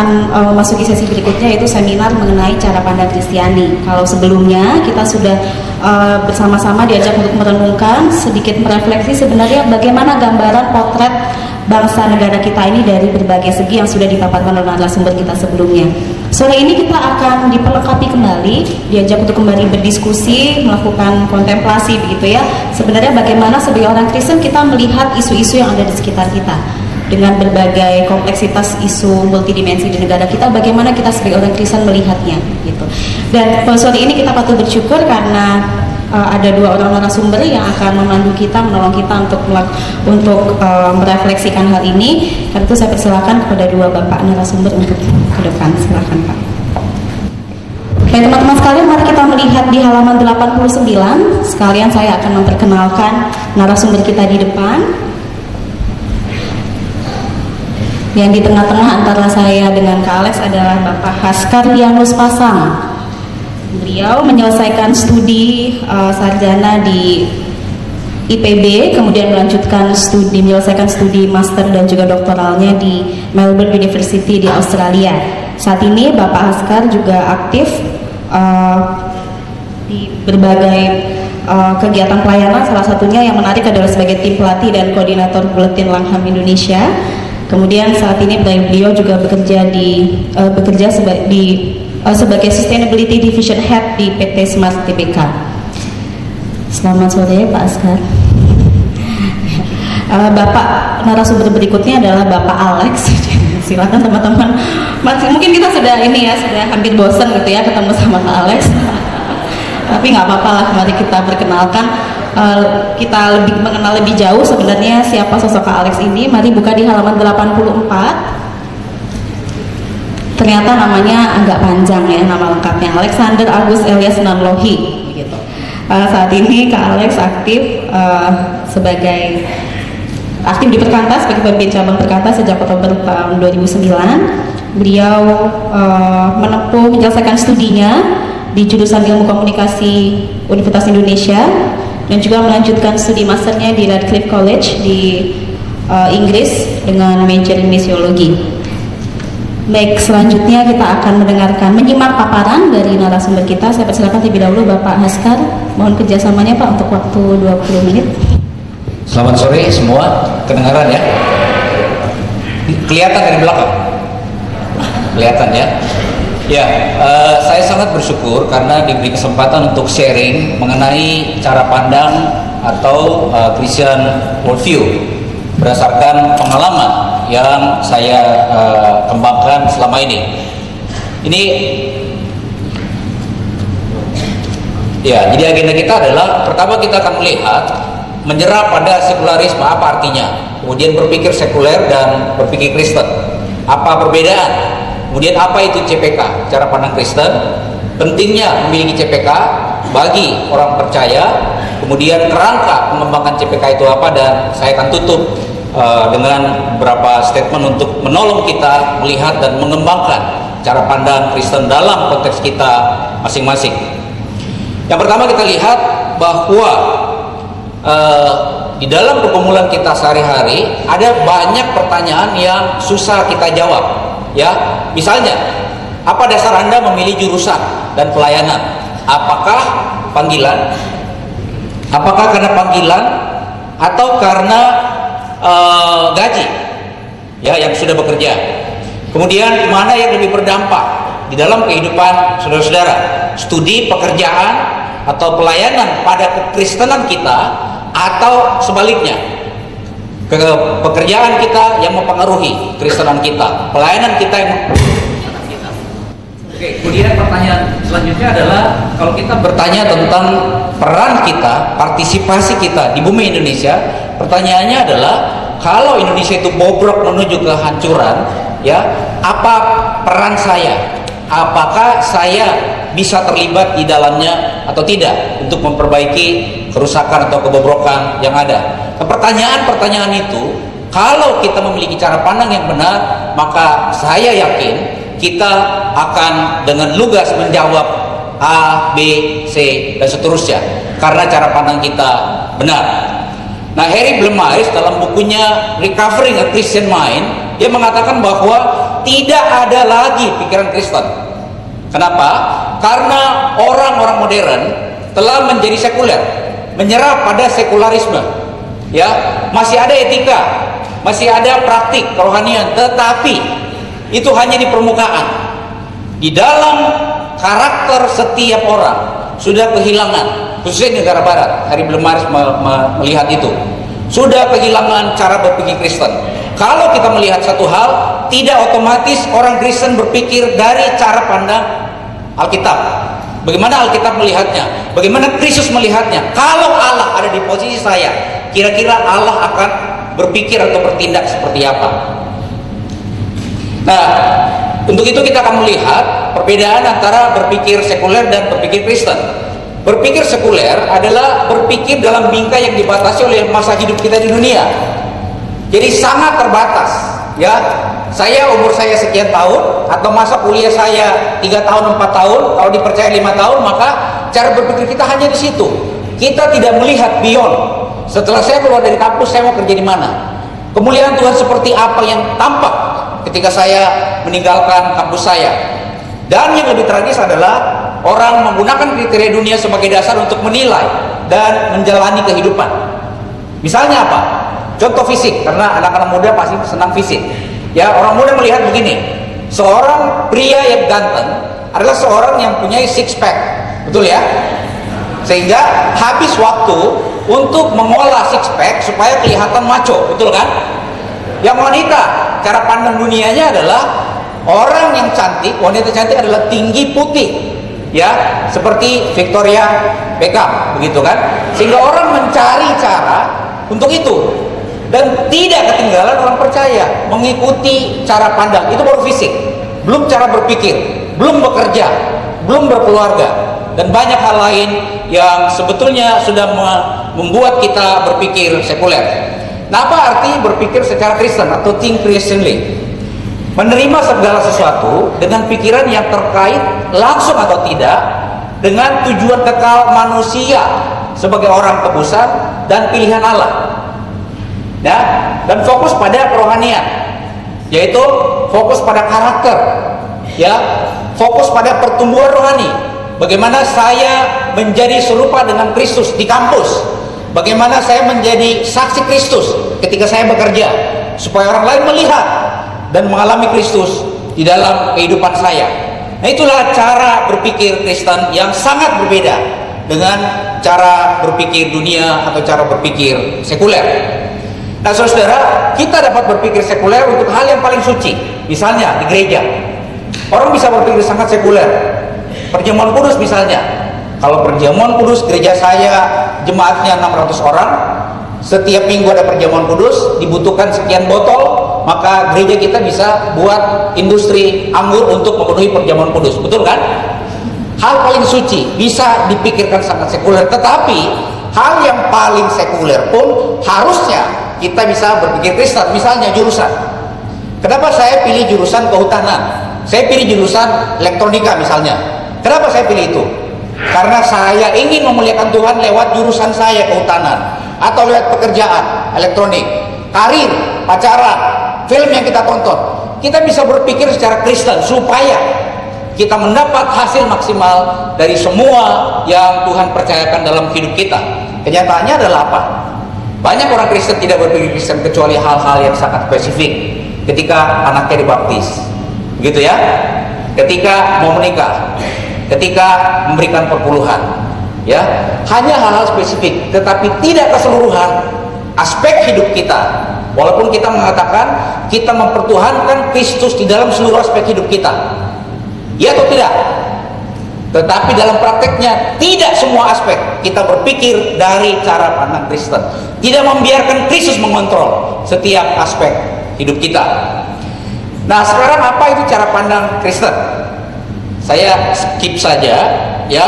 akan eh, memasuki sesi berikutnya yaitu seminar mengenai cara pandang Kristiani. Kalau sebelumnya kita sudah eh, bersama-sama diajak untuk merenungkan sedikit merefleksi sebenarnya bagaimana gambaran potret bangsa negara kita ini dari berbagai segi yang sudah dipaparkan oleh narasumber kita sebelumnya. Sore ini kita akan diperlengkapi kembali, diajak untuk kembali berdiskusi, melakukan kontemplasi begitu ya. Sebenarnya bagaimana sebagai orang Kristen kita melihat isu-isu yang ada di sekitar kita dengan berbagai kompleksitas isu multidimensi di negara kita, bagaimana kita sebagai orang Kristen melihatnya gitu. Dan sore ini kita patut bersyukur karena uh, ada dua orang narasumber yang akan memandu kita, menolong kita untuk untuk uh, merefleksikan hal ini. Karena itu saya persilakan kepada dua bapak narasumber untuk ke depan. Silakan Pak. Baik teman-teman sekalian, mari kita melihat di halaman 89. Sekalian saya akan memperkenalkan narasumber kita di depan. Yang di tengah-tengah antara saya dengan Kak Alex adalah Bapak Haskar Lianus Pasang. Beliau menyelesaikan studi uh, sarjana di IPB, kemudian melanjutkan studi menyelesaikan studi master dan juga doktoralnya di Melbourne University di Australia. Saat ini Bapak Haskar juga aktif uh, di berbagai uh, kegiatan pelayanan, salah satunya yang menarik adalah sebagai tim pelatih dan koordinator Buletin Langham Indonesia. Kemudian saat ini beliau juga bekerja di uh, bekerja seba- di uh, sebagai Sustainability Division Head di PT Smart TPK. Selamat sore Pak Askar. Uh, Bapak narasumber berikutnya adalah Bapak Alex. Silakan teman-teman. Mungkin kita sudah ini ya sudah hampir bosan gitu ya ketemu sama Pak Alex. Tapi nggak apa-apa lah. Mari kita perkenalkan. Uh, kita lebih mengenal lebih jauh sebenarnya siapa sosok Kak Alex ini. Mari buka di halaman 84. Ternyata namanya agak panjang ya nama lengkapnya Alexander Agus Elias Nanlohi begitu. Uh, saat ini Kak Alex aktif uh, sebagai aktif di Perkantas sebagai pemimpin cabang Perkantas sejak Oktober tahun 2009. Beliau uh, menempuh menyelesaikan studinya di jurusan Ilmu Komunikasi Universitas Indonesia dan juga melanjutkan studi masternya di Radcliffe College di uh, Inggris dengan major in misiologi. Baik, selanjutnya kita akan mendengarkan, menyimak paparan dari narasumber kita. Saya persilakan terlebih dahulu Bapak Haskar. Mohon kerjasamanya Pak untuk waktu 20 menit. Selamat sore semua, kedengaran ya? Kelihatan dari belakang? Kelihatan ya? Ya, eh, saya sangat bersyukur karena diberi kesempatan untuk sharing mengenai cara pandang atau eh, Christian worldview berdasarkan pengalaman yang saya eh, kembangkan selama ini. Ini Ya, jadi agenda kita adalah pertama kita akan melihat menyerap pada sekularisme apa artinya, kemudian berpikir sekuler dan berpikir Kristen. Apa perbedaan? Kemudian apa itu CPK, cara pandang Kristen? Pentingnya memiliki CPK bagi orang percaya. Kemudian kerangka mengembangkan CPK itu apa dan saya akan tutup uh, dengan beberapa statement untuk menolong kita melihat dan mengembangkan cara pandang Kristen dalam konteks kita masing-masing. Yang pertama kita lihat bahwa eh, di dalam pergumulan kita sehari-hari ada banyak pertanyaan yang susah kita jawab. Ya, misalnya, apa dasar Anda memilih jurusan dan pelayanan? Apakah panggilan? Apakah karena panggilan atau karena eh, gaji? Ya, yang sudah bekerja. Kemudian mana yang lebih berdampak di dalam kehidupan saudara-saudara? Studi, pekerjaan, atau pelayanan pada kekristenan kita atau sebaliknya ke pekerjaan kita yang mempengaruhi kekristenan kita, pelayanan kita yang Oke, kemudian pertanyaan selanjutnya adalah kalau kita bertanya tentang peran kita, partisipasi kita di bumi Indonesia, pertanyaannya adalah kalau Indonesia itu bobrok menuju kehancuran, ya, apa peran saya? Apakah saya bisa terlibat di dalamnya atau tidak untuk memperbaiki kerusakan atau kebobrokan yang ada? Pertanyaan-pertanyaan itu kalau kita memiliki cara pandang yang benar, maka saya yakin kita akan dengan lugas menjawab A, B, C, dan seterusnya karena cara pandang kita benar. Nah, Harry Blemais dalam bukunya Recovering a Christian Mind dia mengatakan bahwa tidak ada lagi pikiran Kristen. Kenapa? Karena orang-orang modern telah menjadi sekuler, menyerah pada sekularisme. Ya, masih ada etika, masih ada praktik kerohanian, tetapi itu hanya di permukaan. Di dalam karakter setiap orang sudah kehilangan, khususnya negara barat. Hari me- me- melihat itu. Sudah kehilangan cara berpikir Kristen. Kalau kita melihat satu hal, tidak otomatis orang Kristen berpikir dari cara pandang Alkitab. Bagaimana Alkitab melihatnya? Bagaimana Kristus melihatnya? Kalau Allah ada di posisi saya, kira-kira Allah akan berpikir atau bertindak seperti apa? Nah, untuk itu kita akan melihat perbedaan antara berpikir sekuler dan berpikir Kristen. Berpikir sekuler adalah berpikir dalam bingkai yang dibatasi oleh masa hidup kita di dunia. Jadi sangat terbatas, ya. Saya umur saya sekian tahun atau masa kuliah saya tiga tahun empat tahun, kalau dipercaya lima tahun maka cara berpikir kita hanya di situ. Kita tidak melihat beyond. Setelah saya keluar dari kampus, saya mau kerja di mana? Kemuliaan Tuhan seperti apa yang tampak ketika saya meninggalkan kampus saya. Dan yang lebih tragis adalah orang menggunakan kriteria dunia sebagai dasar untuk menilai dan menjalani kehidupan. Misalnya apa? Contoh fisik, karena anak-anak muda pasti senang fisik. Ya, orang muda melihat begini, seorang pria yang ganteng adalah seorang yang punya six pack, betul ya? Sehingga habis waktu untuk mengolah six pack supaya kelihatan maco, betul kan? Yang wanita, cara pandang dunianya adalah orang yang cantik, wanita cantik adalah tinggi putih. Ya, seperti Victoria Beckham, begitu kan? Sehingga orang mencari cara untuk itu. Dan tidak ketinggalan orang percaya mengikuti cara pandang. Itu baru fisik. Belum cara berpikir, belum bekerja, belum berkeluarga dan banyak hal lain yang sebetulnya sudah me- membuat kita berpikir sekuler. Nah, apa arti berpikir secara Kristen atau think Christianly? Menerima segala sesuatu dengan pikiran yang terkait langsung atau tidak dengan tujuan kekal manusia sebagai orang tebusan dan pilihan Allah. Ya, dan fokus pada kerohanian, yaitu fokus pada karakter, ya, fokus pada pertumbuhan rohani. Bagaimana saya menjadi serupa dengan Kristus di kampus? Bagaimana saya menjadi saksi Kristus ketika saya bekerja supaya orang lain melihat dan mengalami Kristus di dalam kehidupan saya. Nah, itulah cara berpikir Kristen yang sangat berbeda dengan cara berpikir dunia atau cara berpikir sekuler. Nah, saudara, kita dapat berpikir sekuler untuk hal yang paling suci. Misalnya di gereja, orang bisa berpikir sangat sekuler. Perjamuan kudus misalnya, kalau perjamuan kudus gereja saya jemaatnya 600 orang, setiap minggu ada perjamuan kudus, dibutuhkan sekian botol, maka gereja kita bisa buat industri anggur untuk memenuhi perjamuan kudus. Betul kan? Hal paling suci bisa dipikirkan sangat sekuler, tetapi hal yang paling sekuler pun harusnya kita bisa berpikir Kristen. Misalnya jurusan. Kenapa saya pilih jurusan kehutanan? Saya pilih jurusan elektronika misalnya. Kenapa saya pilih itu? Karena saya ingin memuliakan Tuhan lewat jurusan saya kehutanan. atau lewat pekerjaan elektronik, karir, pacaran, film yang kita tonton. Kita bisa berpikir secara Kristen supaya kita mendapat hasil maksimal dari semua yang Tuhan percayakan dalam hidup kita. Kenyataannya adalah apa? Banyak orang Kristen tidak berpikir Kristen kecuali hal-hal yang sangat spesifik. Ketika anaknya dibaptis, gitu ya. Ketika mau menikah, ketika memberikan perpuluhan, ya. Hanya hal-hal spesifik, tetapi tidak keseluruhan aspek hidup kita. Walaupun kita mengatakan kita mempertuhankan Kristus di dalam seluruh aspek hidup kita, Ya atau tidak? Tetapi dalam prakteknya tidak semua aspek kita berpikir dari cara pandang Kristen. Tidak membiarkan Kristus mengontrol setiap aspek hidup kita. Nah, sekarang apa itu cara pandang Kristen? Saya skip saja ya.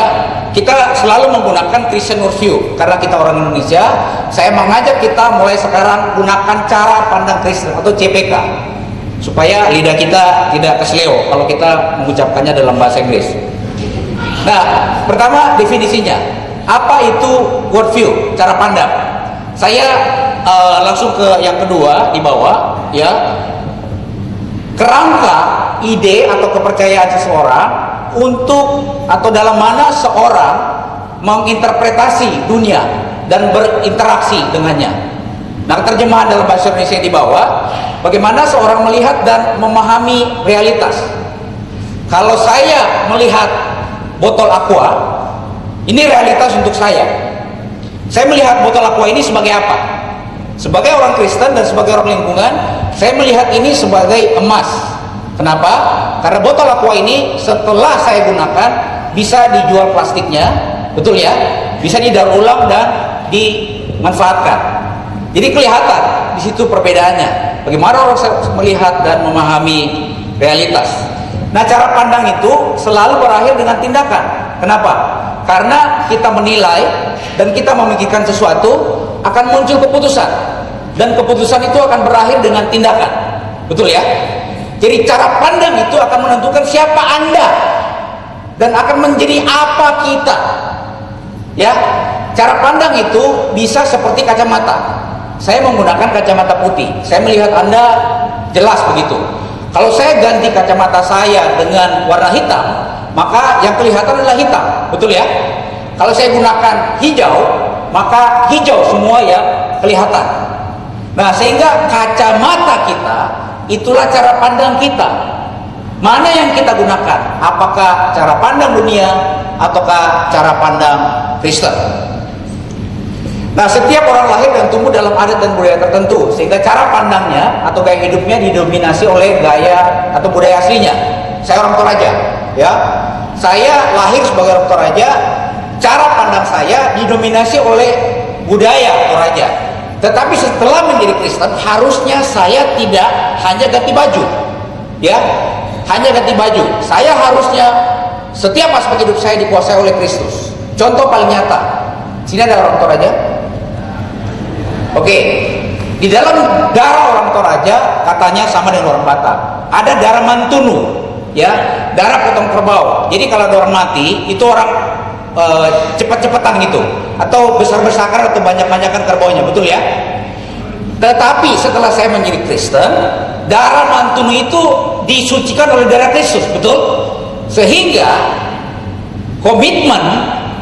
Kita selalu menggunakan Christian worldview karena kita orang Indonesia. Saya mengajak kita mulai sekarang gunakan cara pandang Kristen atau CPK supaya lidah kita tidak kesleo kalau kita mengucapkannya dalam bahasa Inggris. Nah, pertama definisinya, apa itu worldview, cara pandang? Saya uh, langsung ke yang kedua di bawah, ya. Kerangka ide atau kepercayaan seseorang untuk atau dalam mana seorang menginterpretasi dunia dan berinteraksi dengannya. Nah, terjemahan dalam bahasa Indonesia di bawah Bagaimana seorang melihat dan memahami realitas? Kalau saya melihat botol aqua, ini realitas untuk saya. Saya melihat botol aqua ini sebagai apa? Sebagai orang Kristen dan sebagai orang lingkungan, saya melihat ini sebagai emas. Kenapa? Karena botol aqua ini setelah saya gunakan bisa dijual plastiknya, betul ya? Bisa didaur ulang dan dimanfaatkan. Jadi kelihatan di situ perbedaannya. Bagaimana orang melihat dan memahami realitas. Nah, cara pandang itu selalu berakhir dengan tindakan. Kenapa? Karena kita menilai dan kita memikirkan sesuatu akan muncul keputusan. Dan keputusan itu akan berakhir dengan tindakan. Betul ya? Jadi cara pandang itu akan menentukan siapa Anda dan akan menjadi apa kita. Ya, cara pandang itu bisa seperti kacamata saya menggunakan kacamata putih saya melihat anda jelas begitu kalau saya ganti kacamata saya dengan warna hitam maka yang kelihatan adalah hitam. Betul ya? Kalau saya gunakan hijau maka hijau semua yang kelihatan. Nah sehingga kacamata kita itulah cara pandang kita. Mana yang kita gunakan? Apakah cara pandang dunia ataukah cara pandang Kristen Nah, setiap orang lahir dan tumbuh dalam adat dan budaya tertentu, sehingga cara pandangnya atau gaya hidupnya didominasi oleh gaya atau budaya aslinya. Saya orang Toraja, ya. Saya lahir sebagai orang Toraja, cara pandang saya didominasi oleh budaya Toraja. Tetapi setelah menjadi Kristen, harusnya saya tidak hanya ganti baju, ya, hanya ganti baju. Saya harusnya setiap aspek hidup saya dikuasai oleh Kristus. Contoh paling nyata, sini ada orang Toraja, Oke, di dalam darah orang Toraja katanya sama dengan orang Batak. Ada darah mantunu, ya, darah potong kerbau. Jadi kalau ada orang mati, itu orang e, cepat-cepatan gitu, atau besar-besaran atau banyak-banyakan kerbaunya, betul ya? Tetapi setelah saya menjadi Kristen, darah mantunu itu disucikan oleh darah Kristus, betul? Sehingga komitmen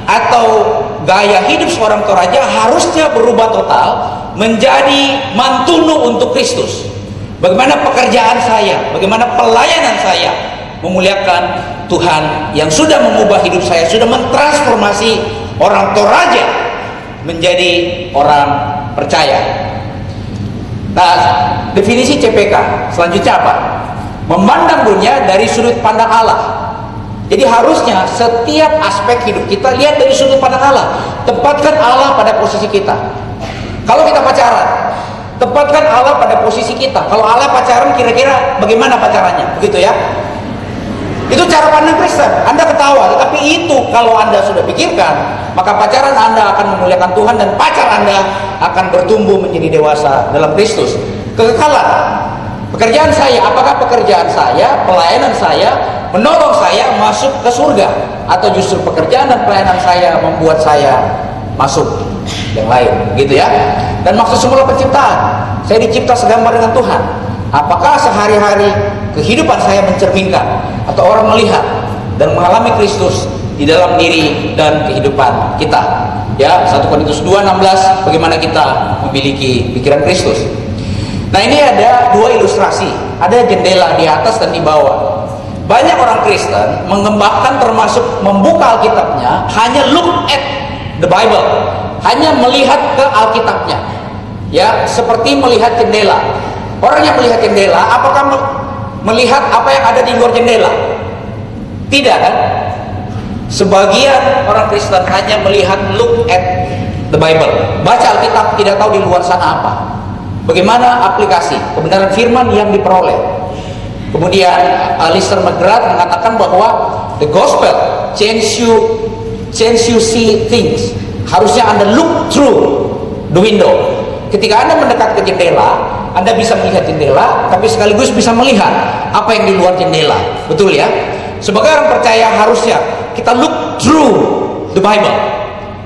atau gaya hidup seorang Toraja harusnya berubah total menjadi mantunu untuk Kristus. Bagaimana pekerjaan saya, bagaimana pelayanan saya memuliakan Tuhan yang sudah mengubah hidup saya, sudah mentransformasi orang Toraja menjadi orang percaya. Nah, definisi CPK selanjutnya apa? Memandang dunia dari sudut pandang Allah. Jadi harusnya setiap aspek hidup kita lihat dari sudut pandang Allah. Tempatkan Allah pada posisi kita. Kalau kita pacaran, tempatkan Allah pada posisi kita. Kalau Allah pacaran, kira-kira bagaimana pacarannya? Begitu ya? Itu cara pandang Kristen. Anda ketawa, tetapi itu kalau Anda sudah pikirkan, maka pacaran Anda akan memuliakan Tuhan dan pacar Anda akan bertumbuh menjadi dewasa dalam Kristus. Kekekalan. Pekerjaan saya, apakah pekerjaan saya, pelayanan saya menolong saya masuk ke surga atau justru pekerjaan dan pelayanan saya membuat saya masuk yang lain, gitu ya. Dan maksud semula penciptaan, saya dicipta segambar dengan Tuhan. Apakah sehari-hari kehidupan saya mencerminkan atau orang melihat dan mengalami Kristus di dalam diri dan kehidupan kita? Ya, 1 Korintus 2:16 bagaimana kita memiliki pikiran Kristus. Nah, ini ada dua ilustrasi. Ada jendela di atas dan di bawah. Banyak orang Kristen mengembangkan termasuk membuka Alkitabnya hanya look at the Bible, hanya melihat ke Alkitabnya. Ya, seperti melihat jendela. Orang yang melihat jendela, apakah me- melihat apa yang ada di luar jendela? Tidak kan? Sebagian orang Kristen hanya melihat look at the Bible, baca Alkitab tidak tahu di luar sana apa. Bagaimana aplikasi kebenaran firman yang diperoleh. Kemudian Alistair McGrath mengatakan bahwa the gospel change you change you see things. Harusnya Anda look through the window. Ketika Anda mendekat ke jendela, Anda bisa melihat jendela, tapi sekaligus bisa melihat apa yang di luar jendela. Betul ya? Sebagai orang percaya harusnya kita look through the Bible.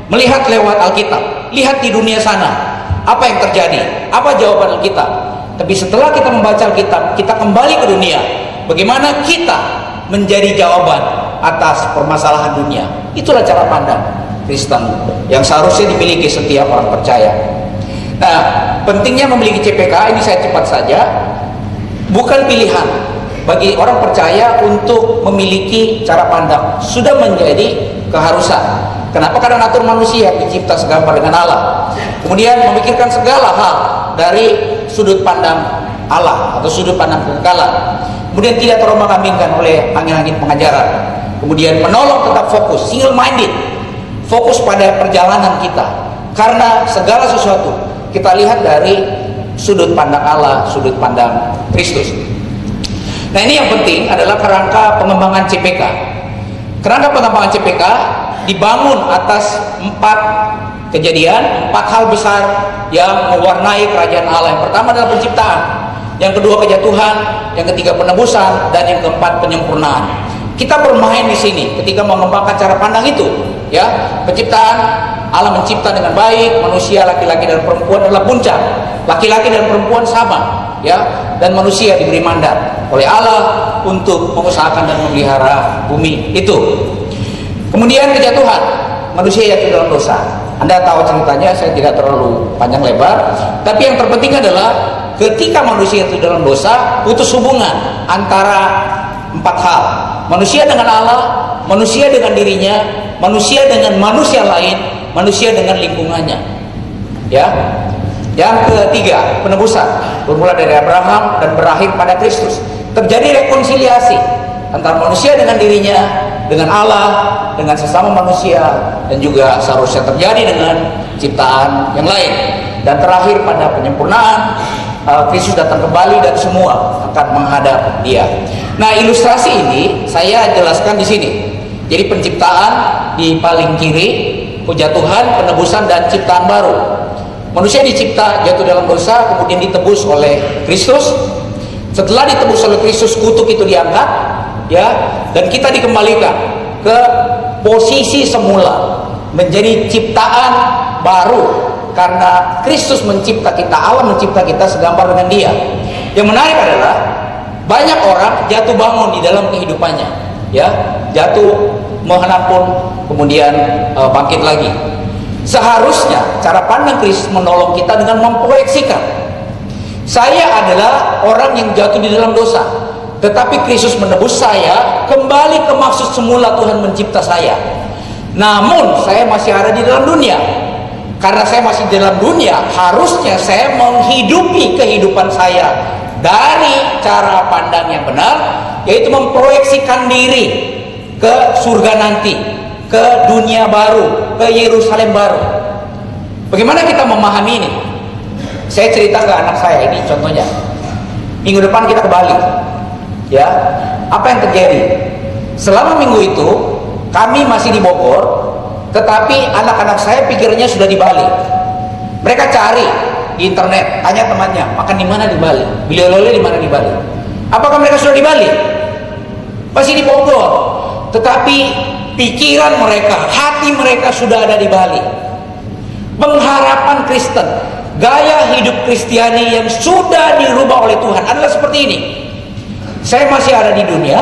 Melihat lewat Alkitab, lihat di dunia sana apa yang terjadi, apa jawaban Alkitab. Tapi setelah kita membaca Alkitab, kita kembali ke dunia. Bagaimana kita menjadi jawaban atas permasalahan dunia. Itulah cara pandang Kristen yang seharusnya dimiliki setiap orang percaya. Nah, pentingnya memiliki CPK ini saya cepat saja. Bukan pilihan bagi orang percaya untuk memiliki cara pandang. Sudah menjadi keharusan. Kenapa? Karena natur manusia dicipta segambar dengan Allah. Kemudian memikirkan segala hal dari sudut pandang Allah atau sudut pandang kekekalan. Kemudian tidak terombang-ambingkan oleh angin-angin pengajaran. Kemudian menolong tetap fokus, single minded. Fokus pada perjalanan kita. Karena segala sesuatu kita lihat dari sudut pandang Allah, sudut pandang Kristus. Nah ini yang penting adalah kerangka pengembangan CPK. Kerangka pengembangan CPK dibangun atas empat kejadian, empat hal besar yang mewarnai kerajaan Allah. Yang pertama adalah penciptaan, yang kedua kejatuhan, yang ketiga penebusan, dan yang keempat penyempurnaan. Kita bermain di sini ketika mengembangkan cara pandang itu, ya. Penciptaan Allah mencipta dengan baik, manusia laki-laki dan perempuan adalah puncak. Laki-laki dan perempuan sama, ya. Dan manusia diberi mandat oleh Allah untuk mengusahakan dan memelihara bumi itu. Kemudian kejatuhan, manusia jatuh dalam dosa. Anda tahu ceritanya, saya tidak terlalu panjang lebar. Tapi yang terpenting adalah ketika manusia itu dalam dosa, putus hubungan antara empat hal. Manusia dengan Allah, manusia dengan dirinya, manusia dengan manusia lain, manusia dengan lingkungannya. Ya. Yang ketiga, penebusan. Bermula dari Abraham dan berakhir pada Kristus. Terjadi rekonsiliasi antara manusia dengan dirinya, dengan Allah, dengan sesama manusia, dan juga seharusnya terjadi dengan ciptaan yang lain. Dan terakhir pada penyempurnaan, uh, Kristus datang kembali dan semua akan menghadap Dia. Nah, ilustrasi ini saya jelaskan di sini. Jadi penciptaan di paling kiri, kejatuhan, penebusan dan ciptaan baru. Manusia dicipta jatuh dalam dosa, kemudian ditebus oleh Kristus. Setelah ditebus oleh Kristus, kutuk itu diangkat, ya, dan kita dikembalikan ke posisi semula menjadi ciptaan baru karena Kristus mencipta kita, Allah mencipta kita segambar dengan Dia. Yang menarik adalah banyak orang jatuh bangun di dalam kehidupannya, ya, jatuh menghadap pun kemudian uh, bangkit lagi. Seharusnya cara pandang Kristus menolong kita dengan memproyeksikan. Saya adalah orang yang jatuh di dalam dosa, tetapi Kristus menebus saya kembali ke maksud semula Tuhan mencipta saya. Namun saya masih ada di dalam dunia. Karena saya masih di dalam dunia, harusnya saya menghidupi kehidupan saya dari cara pandang yang benar, yaitu memproyeksikan diri ke surga nanti, ke dunia baru, ke Yerusalem baru. Bagaimana kita memahami ini? Saya cerita ke anak saya ini contohnya. Minggu depan kita ke Bali. Ya. Apa yang terjadi? Selama minggu itu kami masih di Bogor, tetapi anak-anak saya pikirnya sudah di Bali. Mereka cari di internet, tanya temannya, makan di mana di Bali? Beli oleh di mana di Bali? Apakah mereka sudah di Bali? Masih di Bogor. Tetapi pikiran mereka, hati mereka sudah ada di Bali. Pengharapan Kristen, gaya hidup Kristiani yang sudah dirubah oleh Tuhan adalah seperti ini. Saya masih ada di dunia,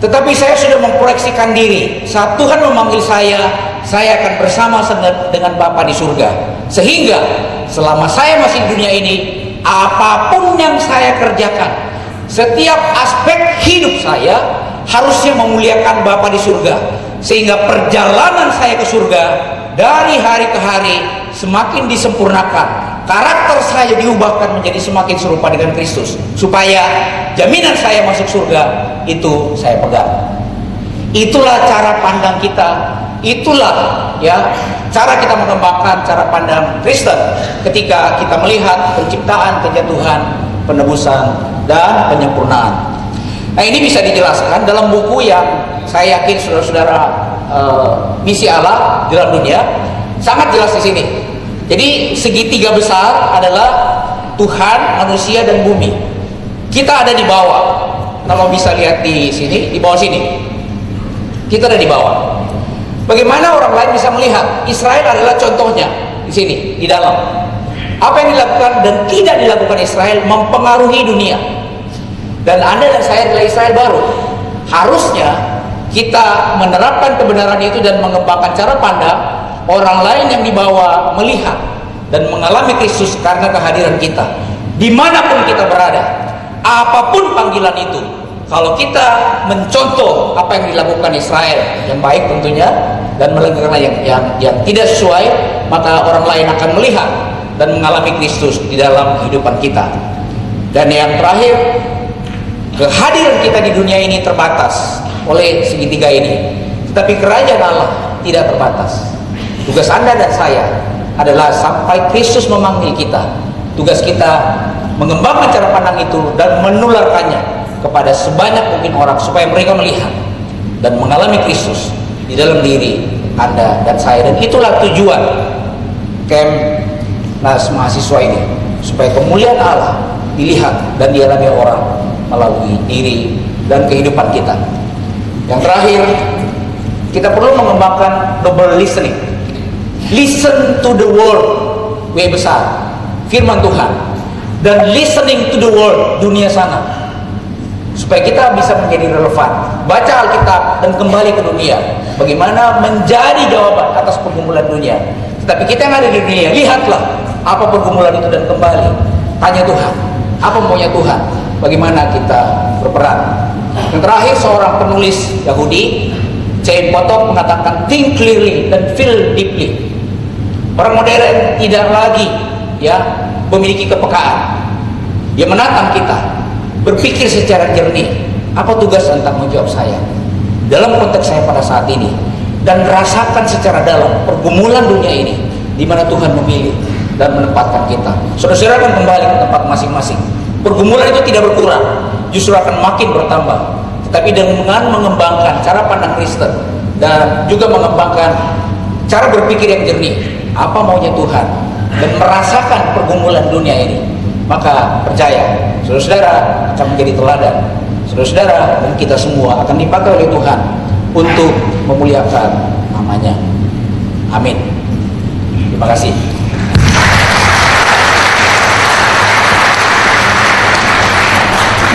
tetapi saya sudah memproyeksikan diri. Saat Tuhan memanggil saya, saya akan bersama dengan Bapa di surga. Sehingga selama saya masih di dunia ini, apa pun yang saya kerjakan, setiap aspek hidup saya harusnya memuliakan Bapa di surga. Sehingga perjalanan saya ke surga dari hari ke hari semakin disempurnakan karakter saya diubahkan menjadi semakin serupa dengan Kristus. Supaya jaminan saya masuk surga itu saya pegang. Itulah cara pandang kita. Itulah ya cara kita mengembangkan cara pandang Kristen ketika kita melihat penciptaan kejatuhan penebusan dan penyempurnaan. Nah ini bisa dijelaskan dalam buku yang saya yakin saudara-saudara uh, misi Allah dalam dunia. Sangat jelas di sini jadi segitiga besar adalah Tuhan, manusia dan bumi. Kita ada di bawah. Kalau bisa lihat di sini, di bawah sini. Kita ada di bawah. Bagaimana orang lain bisa melihat? Israel adalah contohnya di sini, di dalam. Apa yang dilakukan dan tidak dilakukan Israel mempengaruhi dunia. Dan Anda dan saya adalah Israel baru. Harusnya kita menerapkan kebenaran itu dan mengembangkan cara pandang orang lain yang dibawa melihat dan mengalami Kristus karena kehadiran kita. Di mana pun kita berada apa pun panggilan itu kalau kita mencontoh apa yang dilakukan Israel yang baik tentunya dan melakukan yang, yang, yang tidak sesuai maka orang lain akan melihat dan mengalami Kristus di dalam kehidupan kita. Dan yang terakhir kehadiran kita di dunia ini terbatas oleh segitiga ini. Tetapi kerajaan Allah tidak terbatas Tugas Anda dan saya adalah sampai Kristus memanggil kita. Tugas kita mengembangkan cara pandang itu dan menularkannya kepada sebanyak mungkin orang supaya mereka melihat dan mengalami Kristus di dalam diri Anda dan saya dan itulah tujuan camp nas mahasiswa ini supaya kemuliaan Allah dilihat dan dialami orang melalui diri dan kehidupan kita. Yang terakhir, kita perlu mengembangkan double listening listen to the word W besar. Firman Tuhan. Dan listening to the word dunia sana. Supaya kita bisa menjadi relevan. Baca Alkitab dan kembali ke dunia. Bagaimana menjadi jawaban atas pergumulan dunia. Tetapi kita yang ada di dunia lihatlah apa pergumulan itu dan kembali. Tanya Tuhan. Apa maunya Tuhan? Bagaimana kita berperan? Yang terakhir seorang penulis Yahudi C. Potok mengatakan think clearly dan feel deeply Orang modern tidak lagi ya memiliki kepekaan. Dia menatang kita berpikir secara jernih. Apa tugas dan tanggung jawab saya dalam konteks saya pada saat ini dan rasakan secara dalam pergumulan dunia ini di mana Tuhan memilih dan menempatkan kita. Saudara-saudara akan kembali ke tempat masing-masing. Pergumulan itu tidak berkurang, justru akan makin bertambah. Tetapi dengan mengembangkan cara pandang Kristen dan juga mengembangkan cara berpikir yang jernih, apa maunya Tuhan? Dan merasakan pergumulan dunia ini maka percaya saudara-saudara akan menjadi teladan. Saudara-saudara dan kita semua akan dipakai oleh Tuhan untuk memuliakan namanya. Amin. Terima kasih.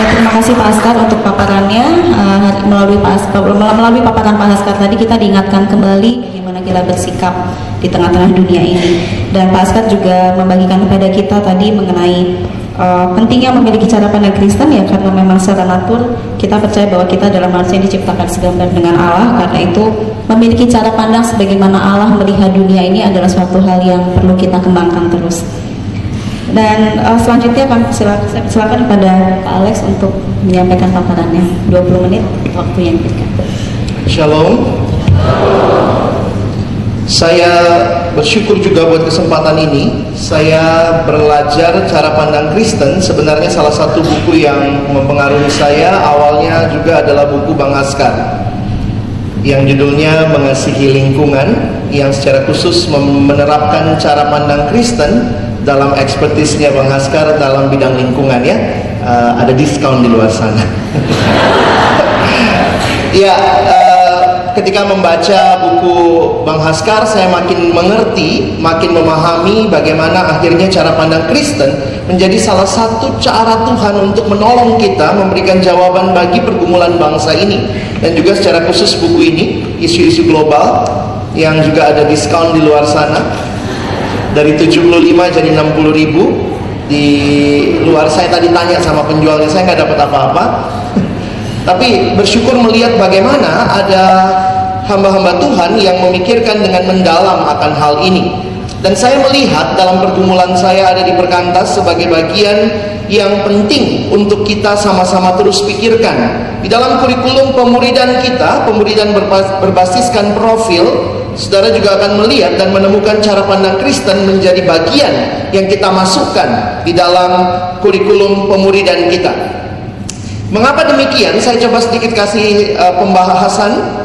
Terima kasih Pak Askar untuk paparannya. Uh, melalui Pak melalui paparan Pak Askar tadi kita diingatkan kembali kita bersikap di tengah-tengah dunia ini. Dan Pak Askar juga membagikan kepada kita tadi mengenai uh, pentingnya memiliki cara pandang Kristen ya karena memang secara natur kita percaya bahwa kita adalah manusia diciptakan segambar dengan Allah karena itu memiliki cara pandang sebagaimana Allah melihat dunia ini adalah suatu hal yang perlu kita kembangkan terus. Dan uh, selanjutnya akan silakan, silakan kepada Pak Alex untuk menyampaikan paparannya 20 menit waktu yang diberikan. Shalom. Saya bersyukur juga buat kesempatan ini. Saya belajar cara pandang Kristen. Sebenarnya salah satu buku yang mempengaruhi saya awalnya juga adalah buku Bang Askar yang judulnya Mengasihi Lingkungan yang secara khusus menerapkan cara pandang Kristen dalam ekspertisnya Bang Askar dalam bidang lingkungan ya. Uh, ada diskon di luar sana. ya, uh, ketika membaca buku Bang Haskar saya makin mengerti, makin memahami bagaimana akhirnya cara pandang Kristen menjadi salah satu cara Tuhan untuk menolong kita memberikan jawaban bagi pergumulan bangsa ini. Dan juga secara khusus buku ini isu-isu global yang juga ada diskon di luar sana. Dari 75 jadi 60 ribu. Di luar saya tadi tanya sama penjualnya saya nggak dapat apa-apa tapi bersyukur melihat bagaimana ada hamba-hamba Tuhan yang memikirkan dengan mendalam akan hal ini. Dan saya melihat dalam pergumulan saya ada di perkantas sebagai bagian yang penting untuk kita sama-sama terus pikirkan. Di dalam kurikulum pemuridan kita pemuridan berbas- berbasiskan profil saudara juga akan melihat dan menemukan cara pandang Kristen menjadi bagian yang kita masukkan di dalam kurikulum pemuridan kita mengapa demikian saya coba sedikit kasih uh, pembahasan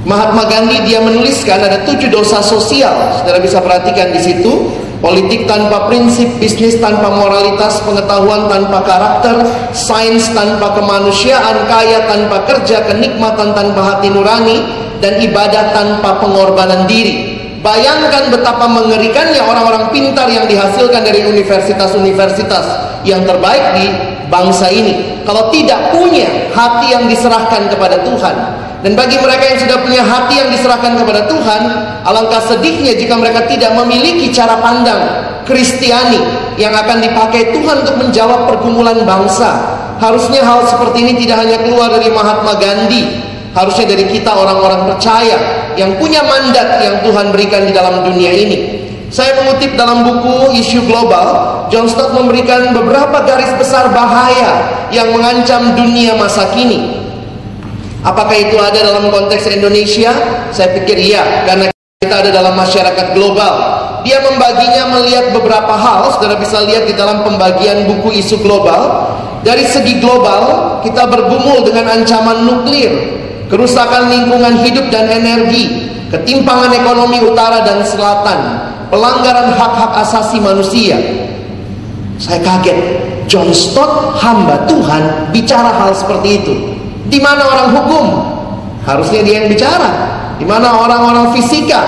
Mahatma Gandhi dia menuliskan ada tujuh dosa sosial. Saudara bisa perhatikan di situ. Politik tanpa prinsip, bisnis tanpa moralitas, pengetahuan tanpa karakter, sains tanpa kemanusiaan, kaya tanpa kerja, kenikmatan tanpa hati nurani, dan ibadah tanpa pengorbanan diri. Bayangkan betapa mengerikannya orang-orang pintar yang dihasilkan dari universitas-universitas yang terbaik di bangsa ini. Kalau tidak punya hati yang diserahkan kepada Tuhan, dan bagi mereka yang sudah punya hati yang diserahkan kepada Tuhan, alangkah sedihnya jika mereka tidak memiliki cara pandang Kristiani yang akan dipakai Tuhan untuk menjawab pergumulan bangsa. Harusnya hal seperti ini tidak hanya keluar dari Mahatma Gandhi, harusnya dari kita orang-orang percaya yang punya mandat yang Tuhan berikan di dalam dunia ini. Saya mengutip dalam buku Isu Global, John Stott memberikan beberapa garis besar bahaya yang mengancam dunia masa kini. Apakah itu ada dalam konteks Indonesia? Saya pikir iya, karena kita ada dalam masyarakat global. Dia membaginya melihat beberapa hal, saudara bisa lihat di dalam pembagian buku isu global. Dari segi global, kita bergumul dengan ancaman nuklir, kerusakan lingkungan hidup dan energi, ketimpangan ekonomi utara dan selatan, pelanggaran hak-hak asasi manusia. Saya kaget, John Stott hamba Tuhan bicara hal seperti itu. Di mana orang hukum? Harusnya dia yang bicara. Di mana orang-orang fisika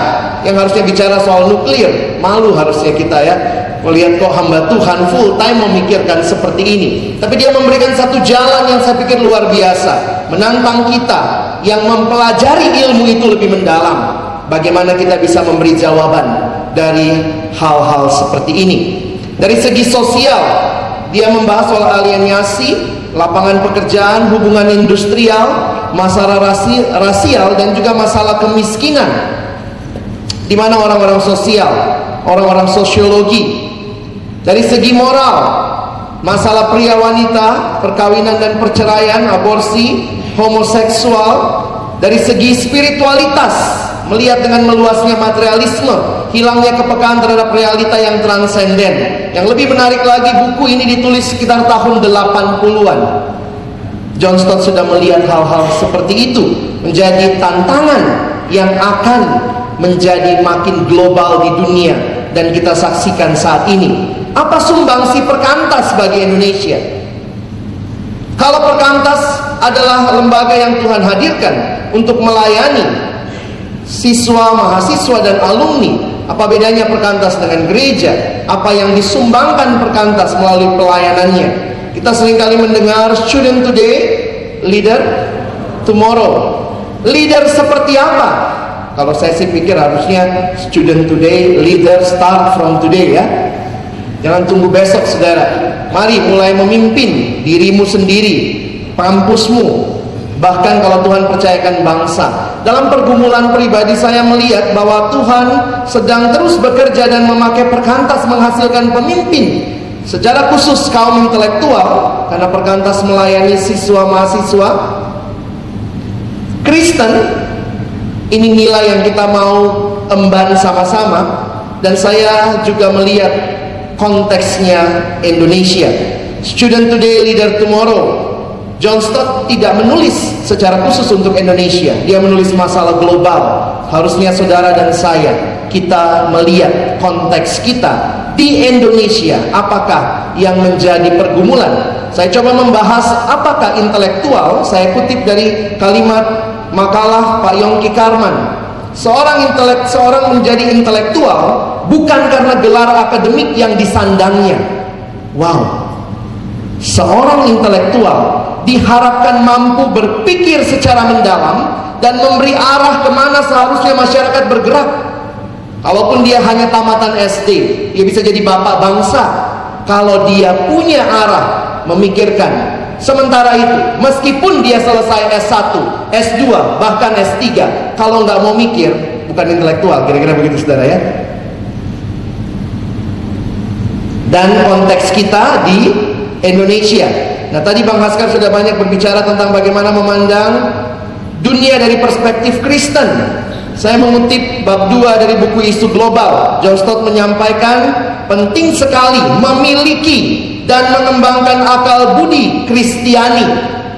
yang harusnya bicara soal nuklir? Malu harusnya kita ya melihat kok hamba Tuhan full time memikirkan seperti ini. Tapi dia memberikan satu jalan yang saya pikir luar biasa, menantang kita yang mempelajari ilmu itu lebih mendalam. Bagaimana kita bisa memberi jawaban dari hal-hal seperti ini. Dari segi sosial, dia membahas soal alienasi, lapangan pekerjaan, hubungan industrial, masalah rasi, rasial dan juga masalah kemiskinan. Di mana orang-orang sosial, orang-orang sosiologi. Dari segi moral, masalah pria wanita, perkawinan dan perceraian, aborsi, homoseksual. Dari segi spiritualitas, melihat dengan meluasnya materialisme, hilangnya kepekaan terhadap realita yang transenden. Yang lebih menarik lagi, buku ini ditulis sekitar tahun 80-an. John Stott sudah melihat hal-hal seperti itu menjadi tantangan yang akan menjadi makin global di dunia dan kita saksikan saat ini. Apa sumbangsi perkantas bagi Indonesia? Kalau perkantas adalah lembaga yang Tuhan hadirkan untuk melayani siswa, mahasiswa dan alumni, apa bedanya perkantas dengan gereja? Apa yang disumbangkan perkantas melalui pelayanannya? Kita sering kali mendengar student today, leader tomorrow. Leader seperti apa? Kalau saya sih pikir harusnya student today, leader start from today ya. Jangan tunggu besok saudara. Mari mulai memimpin dirimu sendiri, kampusmu, bahkan kalau Tuhan percayakan bangsa. Dalam pergumulan pribadi saya melihat bahwa Tuhan sedang terus bekerja dan memakai perkantas menghasilkan pemimpin. Secara khusus kaum intelektual karena perkantas melayani siswa mahasiswa Kristen ini nilai yang kita mau emban sama-sama dan saya juga melihat konteksnya Indonesia. Student today, leader tomorrow. John Stott tidak menulis secara khusus untuk Indonesia. Dia menulis masalah global. Harusnya saudara dan saya kita melihat konteks kita di Indonesia apakah yang menjadi pergumulan. Saya coba membahas apakah intelektual. Saya kutip dari kalimat makalah Pak Yongki Karman. Seorang intelek, seorang menjadi intelektual bukan karena gelar akademik yang disandangnya. Wow. Seorang intelektual diharapkan mampu berpikir secara mendalam dan memberi arah ke mana seharusnya masyarakat bergerak. Kalaupun dia hanya tamatan SD, dia bisa jadi bapak bangsa. Kalau dia punya arah memikirkan Sementara itu, meskipun dia selesai S1, S2, bahkan S3, kalau nggak mau mikir, bukan intelektual, kira-kira begitu saudara ya. Dan konteks kita di Indonesia. Nah tadi Bang Haskar sudah banyak berbicara tentang bagaimana memandang dunia dari perspektif Kristen. Saya mengutip bab 2 dari buku isu global. John Stott menyampaikan penting sekali memiliki dan mengembangkan akal budi Kristiani.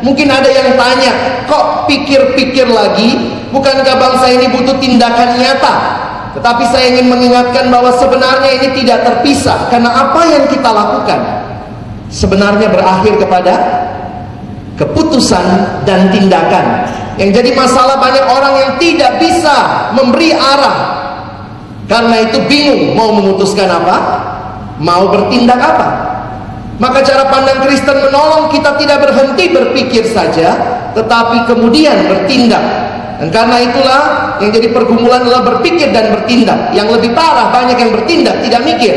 Mungkin ada yang tanya, kok pikir-pikir lagi? Bukankah bangsa ini butuh tindakan nyata? Tetapi saya ingin mengingatkan bahwa sebenarnya ini tidak terpisah karena apa yang kita lakukan sebenarnya berakhir kepada keputusan dan tindakan. Yang jadi masalah banyak orang yang tidak bisa memberi arah karena itu bingung mau memutuskan apa, mau bertindak apa. Maka cara pandang Kristen menolong kita tidak berhenti berpikir saja, tetapi kemudian bertindak. Dan karena itulah yang jadi pergumulan adalah berpikir dan bertindak. Yang lebih parah banyak yang bertindak, tidak mikir.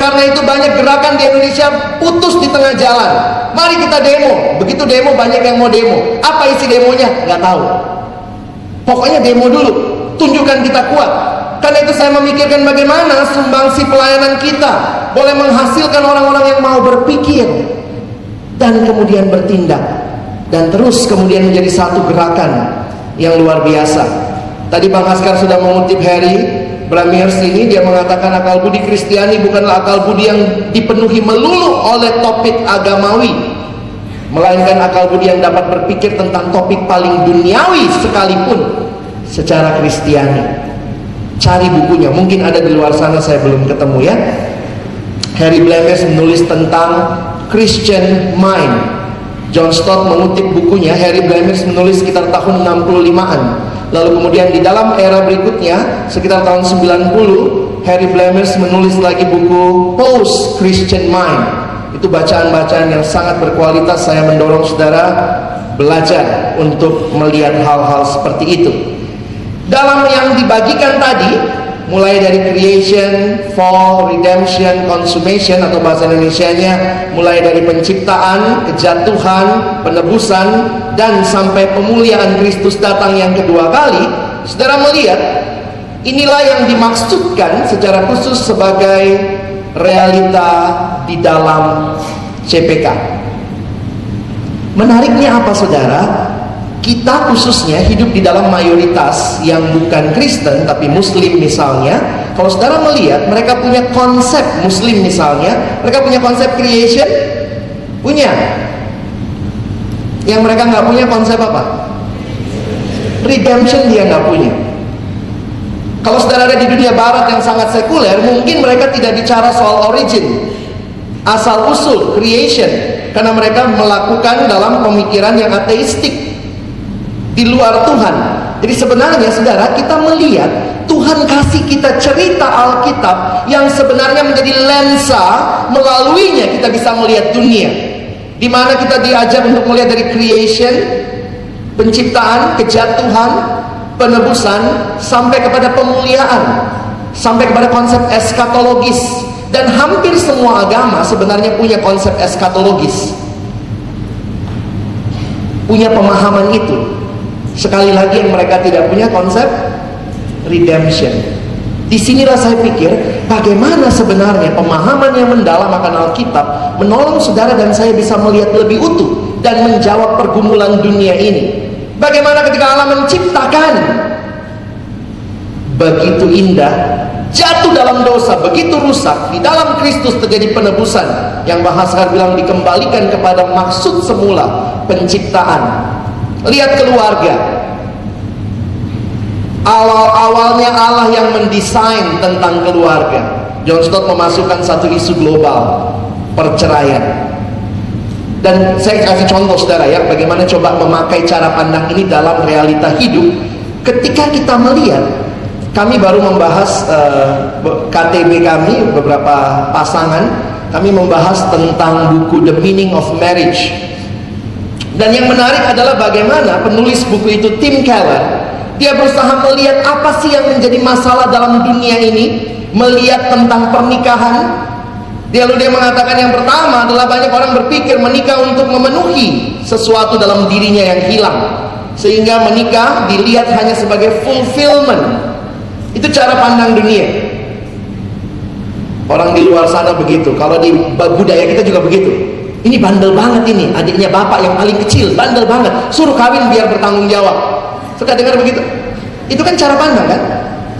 Karena itu banyak gerakan di Indonesia putus di tengah jalan. Mari kita demo. Begitu demo banyak yang mau demo. Apa isi demonya? Nggak tahu. Pokoknya demo dulu. Tunjukkan kita kuat. Karena itu saya memikirkan bagaimana sumbangsi pelayanan kita boleh menghasilkan orang-orang yang mau berpikir dan kemudian bertindak dan terus kemudian menjadi satu gerakan yang luar biasa. Tadi Bang Askar sudah mengutip Harry Bramiers ini dia mengatakan akal budi Kristiani bukanlah akal budi yang dipenuhi melulu oleh topik agamawi melainkan akal budi yang dapat berpikir tentang topik paling duniawi sekalipun secara Kristiani. Cari bukunya, mungkin ada di luar sana saya belum ketemu ya. Harry Blemes menulis tentang Christian Mind. John Stott mengutip bukunya, Harry Blemes menulis sekitar tahun 65-an. Lalu kemudian di dalam era berikutnya, sekitar tahun 90, Harry Blemes menulis lagi buku Post Christian Mind. Itu bacaan-bacaan yang sangat berkualitas. Saya mendorong saudara belajar untuk melihat hal-hal seperti itu. Dalam yang dibagikan tadi, mulai dari creation, fall, redemption, consummation atau bahasa Indonesia-nya mulai dari penciptaan, kejatuhan, penebusan dan sampai pemulihan Kristus datang yang kedua kali, Saudara melihat inilah yang dimaksudkan secara khusus sebagai realita di dalam CPK. Menariknya apa Saudara? Kita khususnya hidup di dalam mayoritas yang bukan Kristen tapi Muslim misalnya kalau saudara melihat mereka punya konsep Muslim misalnya mereka punya konsep creation? Punya? Yang mereka nggak punya konsep apa? Redemption dia nggak punya. Kalau saudara ada di dunia barat yang sangat sekuler mungkin mereka tidak bicara soal origin asal usul creation karena mereka melakukan dalam pemikiran yang ateistik di luar Tuhan. Jadi sebenarnya saudara kita melihat Tuhan kasih kita cerita Alkitab yang sebenarnya menjadi lensa melaluinya kita bisa melihat dunia. Di mana kita diajar untuk melihat dari creation, penciptaan, kejatuhan, penebusan sampai kepada pemuliaan, sampai kepada konsep eskatologis dan hampir semua agama sebenarnya punya konsep eskatologis. Punya pemahaman itu. Sekali lagi yang mereka tidak punya konsep redemption. Di sinilah saya pikir bagaimana sebenarnya pemahaman yang mendalam akan Alkitab menolong saudara dan saya bisa melihat lebih utuh dan menjawab pergumulan dunia ini. Bagaimana ketika Allah menciptakan begitu indah jatuh dalam dosa begitu rusak di dalam Kristus terjadi penebusan yang bahasa bilang dikembalikan kepada maksud semula penciptaan Lihat keluarga. Awal-awalnya Allah yang mendesain tentang keluarga. John Stott memasukkan satu isu global, perceraian. Dan saya kasih contoh saudara ya, bagaimana coba memakai cara pandang ini dalam realita hidup. Ketika kita melihat, kami baru membahas uh, KTB kami beberapa pasangan, kami membahas tentang buku The Meaning of Marriage. Dan yang menarik adalah bagaimana penulis buku itu Tim Keller, dia berusaha melihat apa sih yang menjadi masalah dalam dunia ini, melihat tentang pernikahan, dia lalu dia mengatakan yang pertama adalah banyak orang berpikir menikah untuk memenuhi sesuatu dalam dirinya yang hilang. Sehingga menikah dilihat hanya sebagai fulfillment. Itu cara pandang dunia. Orang di luar sana begitu. Kalau di budaya kita juga begitu. Ini bandel banget ini. Adiknya bapak yang paling kecil. Bandel banget. Suruh kawin biar bertanggung jawab. Suka dengar begitu? Itu kan cara pandang kan?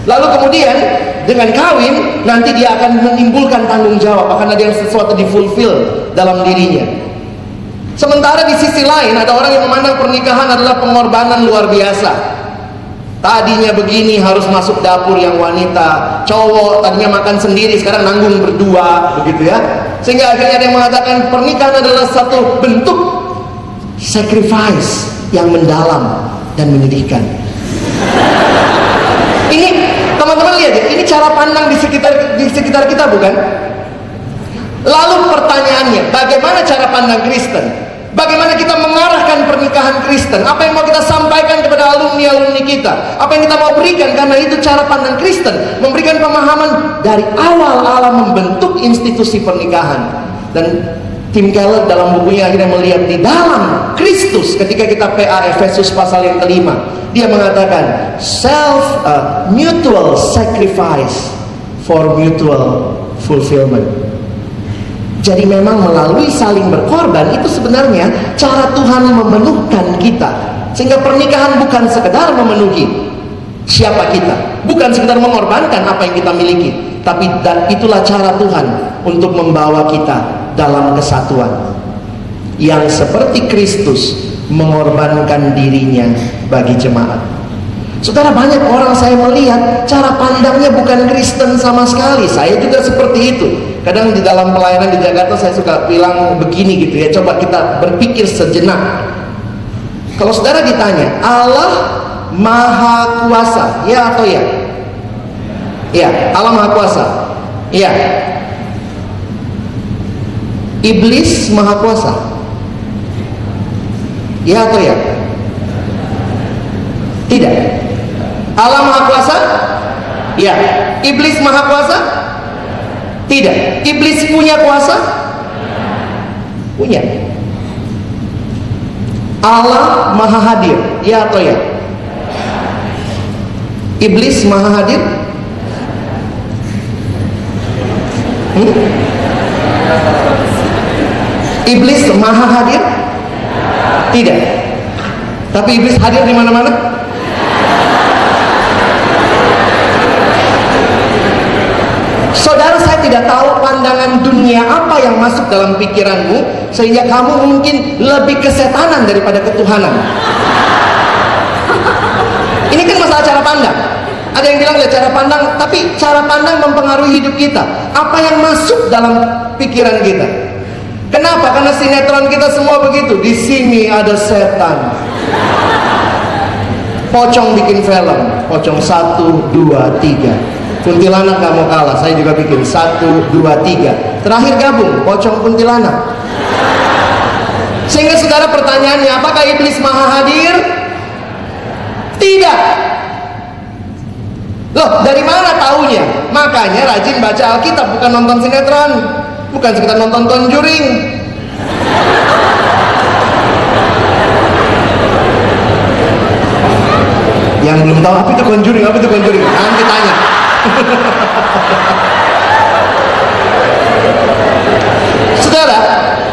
Lalu kemudian dengan kawin nanti dia akan menimbulkan tanggung jawab akan ada yang sesuatu difulfill dalam dirinya sementara di sisi lain ada orang yang memandang pernikahan adalah pengorbanan luar biasa tadinya begini harus masuk dapur yang wanita cowok tadinya makan sendiri sekarang nanggung berdua begitu ya sehingga akhirnya ada yang mengatakan pernikahan adalah satu bentuk sacrifice yang mendalam dan menyedihkan ini Teman-teman lihat ya, ini cara pandang di sekitar di sekitar kita bukan? Lalu pertanyaannya, bagaimana cara pandang Kristen? Bagaimana kita mengarahkan pernikahan Kristen? Apa yang mau kita sampaikan kepada alumni-alumni kita? Apa yang kita mau berikan? Karena itu cara pandang Kristen. Memberikan pemahaman dari awal Allah membentuk institusi pernikahan. Dan Tim Keller dalam bukunya akhirnya melihat di dalam Kristus ketika kita PA Efesus pasal yang kelima dia mengatakan self uh, mutual sacrifice for mutual fulfillment jadi memang melalui saling berkorban itu sebenarnya cara Tuhan memenuhkan kita sehingga pernikahan bukan sekedar memenuhi siapa kita bukan sekedar mengorbankan apa yang kita miliki tapi itulah cara Tuhan untuk membawa kita dalam kesatuan yang seperti Kristus mengorbankan dirinya bagi jemaat. Saudara banyak orang saya melihat cara pandangnya bukan Kristen sama sekali. Saya juga seperti itu. Kadang di dalam pelayanan di Jakarta saya suka bilang begini gitu ya. Coba kita berpikir sejenak. Kalau saudara ditanya, Allah Maha Kuasa, ya atau ya? Ya, Allah Maha Kuasa. Ya, Iblis maha kuasa. Ya atau ya? Tidak. Allah maha kuasa? Ya. Iblis maha kuasa? Tidak. Iblis punya kuasa? Punya. Allah maha hadir. Ya atau ya? Iblis maha hadir? Hmm? Iblis maha hadir? Tidak. Tapi iblis hadir di mana-mana? Saudara saya tidak tahu pandangan dunia apa yang masuk dalam pikiranmu sehingga kamu mungkin lebih kesetanan daripada ketuhanan. Ini kan masalah cara pandang. Ada yang bilang ya cara pandang, tapi cara pandang mempengaruhi hidup kita. Apa yang masuk dalam pikiran kita? Kenapa? Karena sinetron kita semua begitu. Di sini ada setan. Pocong bikin film. Pocong satu, dua, tiga. Kuntilanak gak mau kalah. Saya juga bikin satu, dua, tiga. Terakhir gabung. Pocong kuntilanak. Sehingga saudara pertanyaannya, apakah iblis maha hadir? Tidak. Loh, dari mana taunya? Makanya rajin baca Alkitab, bukan nonton sinetron bukan sekedar nonton Conjuring yang belum tahu apa itu Conjuring apa itu Conjuring nanti tanya saudara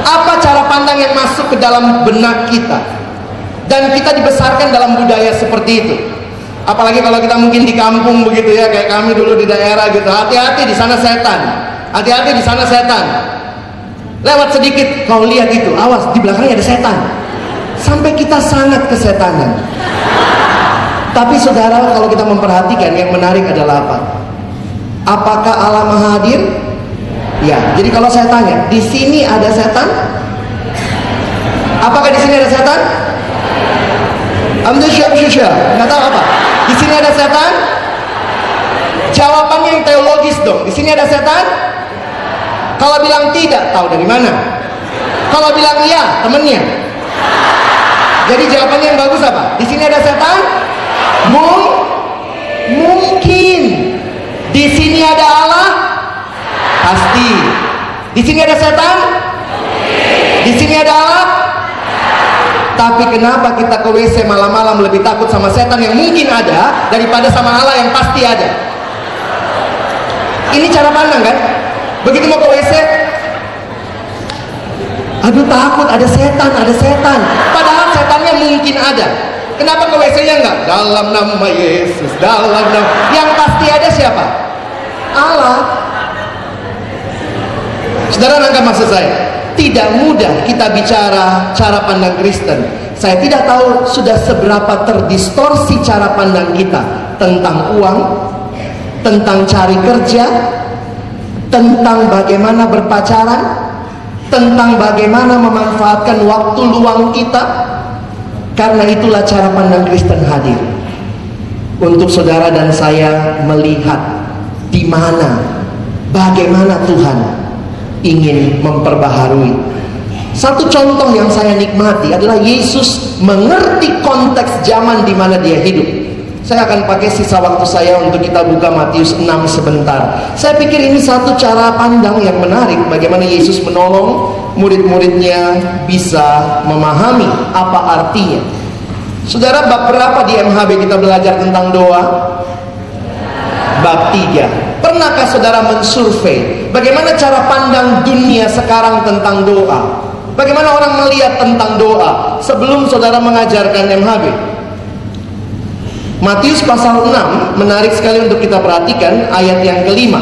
apa cara pandang yang masuk ke dalam benak kita? Dan kita dibesarkan dalam budaya seperti itu. Apalagi kalau kita mungkin di kampung begitu ya kayak kami dulu di daerah gitu. Hati-hati di sana setan. Hati-hati di sana setan. Lewat sedikit kau lihat itu. Awas di belakangnya ada setan. Sampai kita sangat kesetanan. Tapi saudara kalau kita memperhatikan yang menarik adalah apa apakah Allah maha ya jadi kalau saya tanya di sini ada setan Apakah di sini ada setan? Amda syab syab Nggak tahu apa? Di sini ada setan? Jawabannya yang teologis dong. Di sini ada setan? Kalau bilang tidak, tahu dari mana? Kalau bilang iya, temennya. Jadi jawabannya yang bagus apa? Di sini ada setan? Mung mungkin. Di sini ada Allah? Pasti. Di sini ada setan? Di sini ada Allah? Tapi kenapa kita ke WC malam-malam lebih takut sama setan yang mungkin ada daripada sama Allah yang pasti ada? Ini cara pandang kan? Begitu mau ke WC, aduh takut ada setan, ada setan. Padahal setannya mungkin ada. Kenapa ke WC-nya enggak? Dalam nama Yesus, dalam nama. Yang pasti ada siapa? Allah. Saudara nangkap maksud saya? Tidak mudah kita bicara cara pandang Kristen. Saya tidak tahu sudah seberapa terdistorsi cara pandang kita tentang uang, tentang cari kerja, tentang bagaimana berpacaran, tentang bagaimana memanfaatkan waktu luang kita. Karena itulah cara pandang Kristen hadir. Untuk saudara dan saya melihat di mana bagaimana Tuhan ingin memperbaharui. Satu contoh yang saya nikmati adalah Yesus mengerti konteks zaman di mana dia hidup. Saya akan pakai sisa waktu saya untuk kita buka Matius 6 sebentar. Saya pikir ini satu cara pandang yang menarik bagaimana Yesus menolong murid-muridnya bisa memahami apa artinya. Saudara, bab berapa di MHB kita belajar tentang doa? Bab 3. Pernahkah saudara mensurvei bagaimana cara pandang dunia sekarang tentang doa? Bagaimana orang melihat tentang doa sebelum saudara mengajarkan MHB? Matius pasal 6 menarik sekali untuk kita perhatikan ayat yang kelima.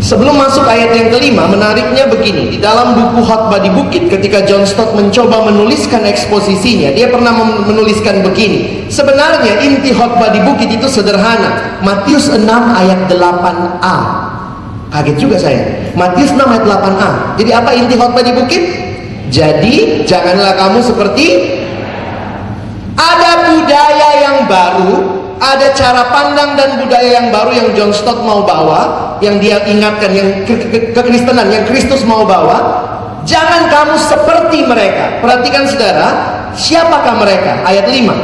Sebelum masuk ayat yang kelima, menariknya begini. Di dalam buku Khotbah di Bukit, ketika John Stott mencoba menuliskan eksposisinya, dia pernah menuliskan begini. Sebenarnya inti khotbah di Bukit itu sederhana. Matius 6 ayat 8a. Kaget juga saya. Matius 6 ayat 8a. Jadi apa inti khotbah di Bukit? Jadi janganlah kamu seperti ada budaya yang baru, ada cara pandang dan budaya yang baru yang John Stott mau bawa, yang dia ingatkan, yang ke- ke- kekristenan, yang Kristus mau bawa. Jangan kamu seperti mereka. Perhatikan saudara, siapakah mereka? Ayat 5.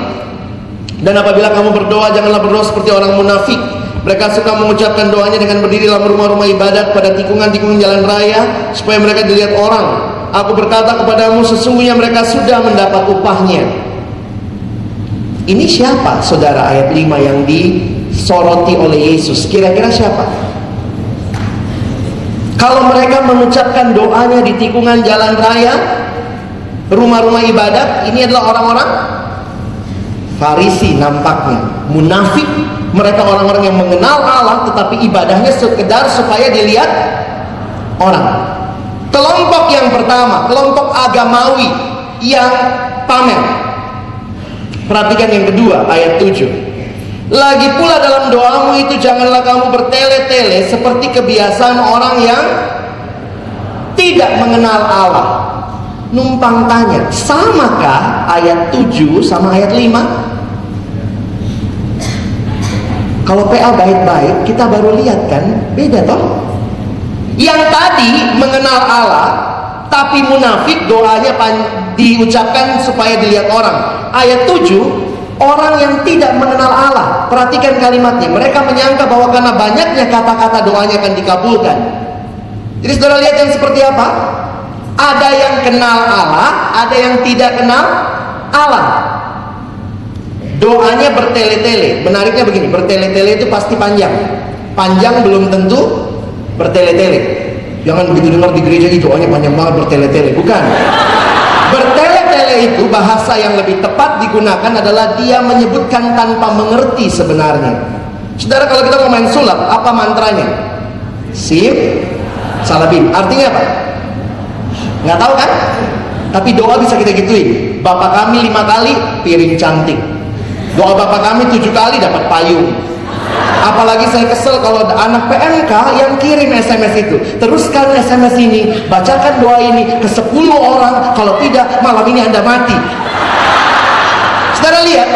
Dan apabila kamu berdoa, janganlah berdoa seperti orang munafik. Mereka suka mengucapkan doanya dengan berdiri dalam rumah-rumah ibadat pada tikungan-tikungan jalan raya supaya mereka dilihat orang. Aku berkata kepadamu sesungguhnya mereka sudah mendapat upahnya. Ini siapa saudara ayat 5 yang disoroti oleh Yesus? Kira-kira siapa? Kalau mereka mengucapkan doanya di tikungan jalan raya, rumah-rumah ibadat, ini adalah orang-orang Farisi nampaknya, munafik. Mereka orang-orang yang mengenal Allah tetapi ibadahnya sekedar supaya dilihat orang. Kelompok yang pertama, kelompok agamawi yang pamer. Perhatikan yang kedua, ayat 7. Lagi pula dalam doamu itu janganlah kamu bertele-tele seperti kebiasaan orang yang tidak mengenal Allah. Numpang tanya, samakah ayat 7 sama ayat 5? Kalau PA baik-baik, kita baru lihat kan, beda toh? Yang tadi mengenal Allah, tapi munafik doanya diucapkan supaya dilihat orang. Ayat 7, orang yang tidak mengenal Allah. Perhatikan kalimatnya. Mereka menyangka bahwa karena banyaknya kata-kata doanya akan dikabulkan. Jadi saudara lihat yang seperti apa? Ada yang kenal Allah, ada yang tidak kenal Allah. Doanya bertele-tele. Menariknya begini, bertele-tele itu pasti panjang. Panjang belum tentu bertele-tele. Jangan begitu dengar di gereja itu doanya panjang banget bertele-tele. Bukan. Bertele-tele itu bahasa yang lebih tepat digunakan adalah dia menyebutkan tanpa mengerti sebenarnya. Saudara kalau kita mau main sulap, apa mantranya? Sim, salabim. Artinya apa? Nggak tahu kan? Tapi doa bisa kita gituin. Bapak kami lima kali piring cantik. Doa bapak kami tujuh kali dapat payung. Apalagi saya kesel kalau ada anak PMK yang kirim SMS itu. Teruskan SMS ini, bacakan doa ini ke 10 orang. Kalau tidak, malam ini Anda mati. Saudara lihat,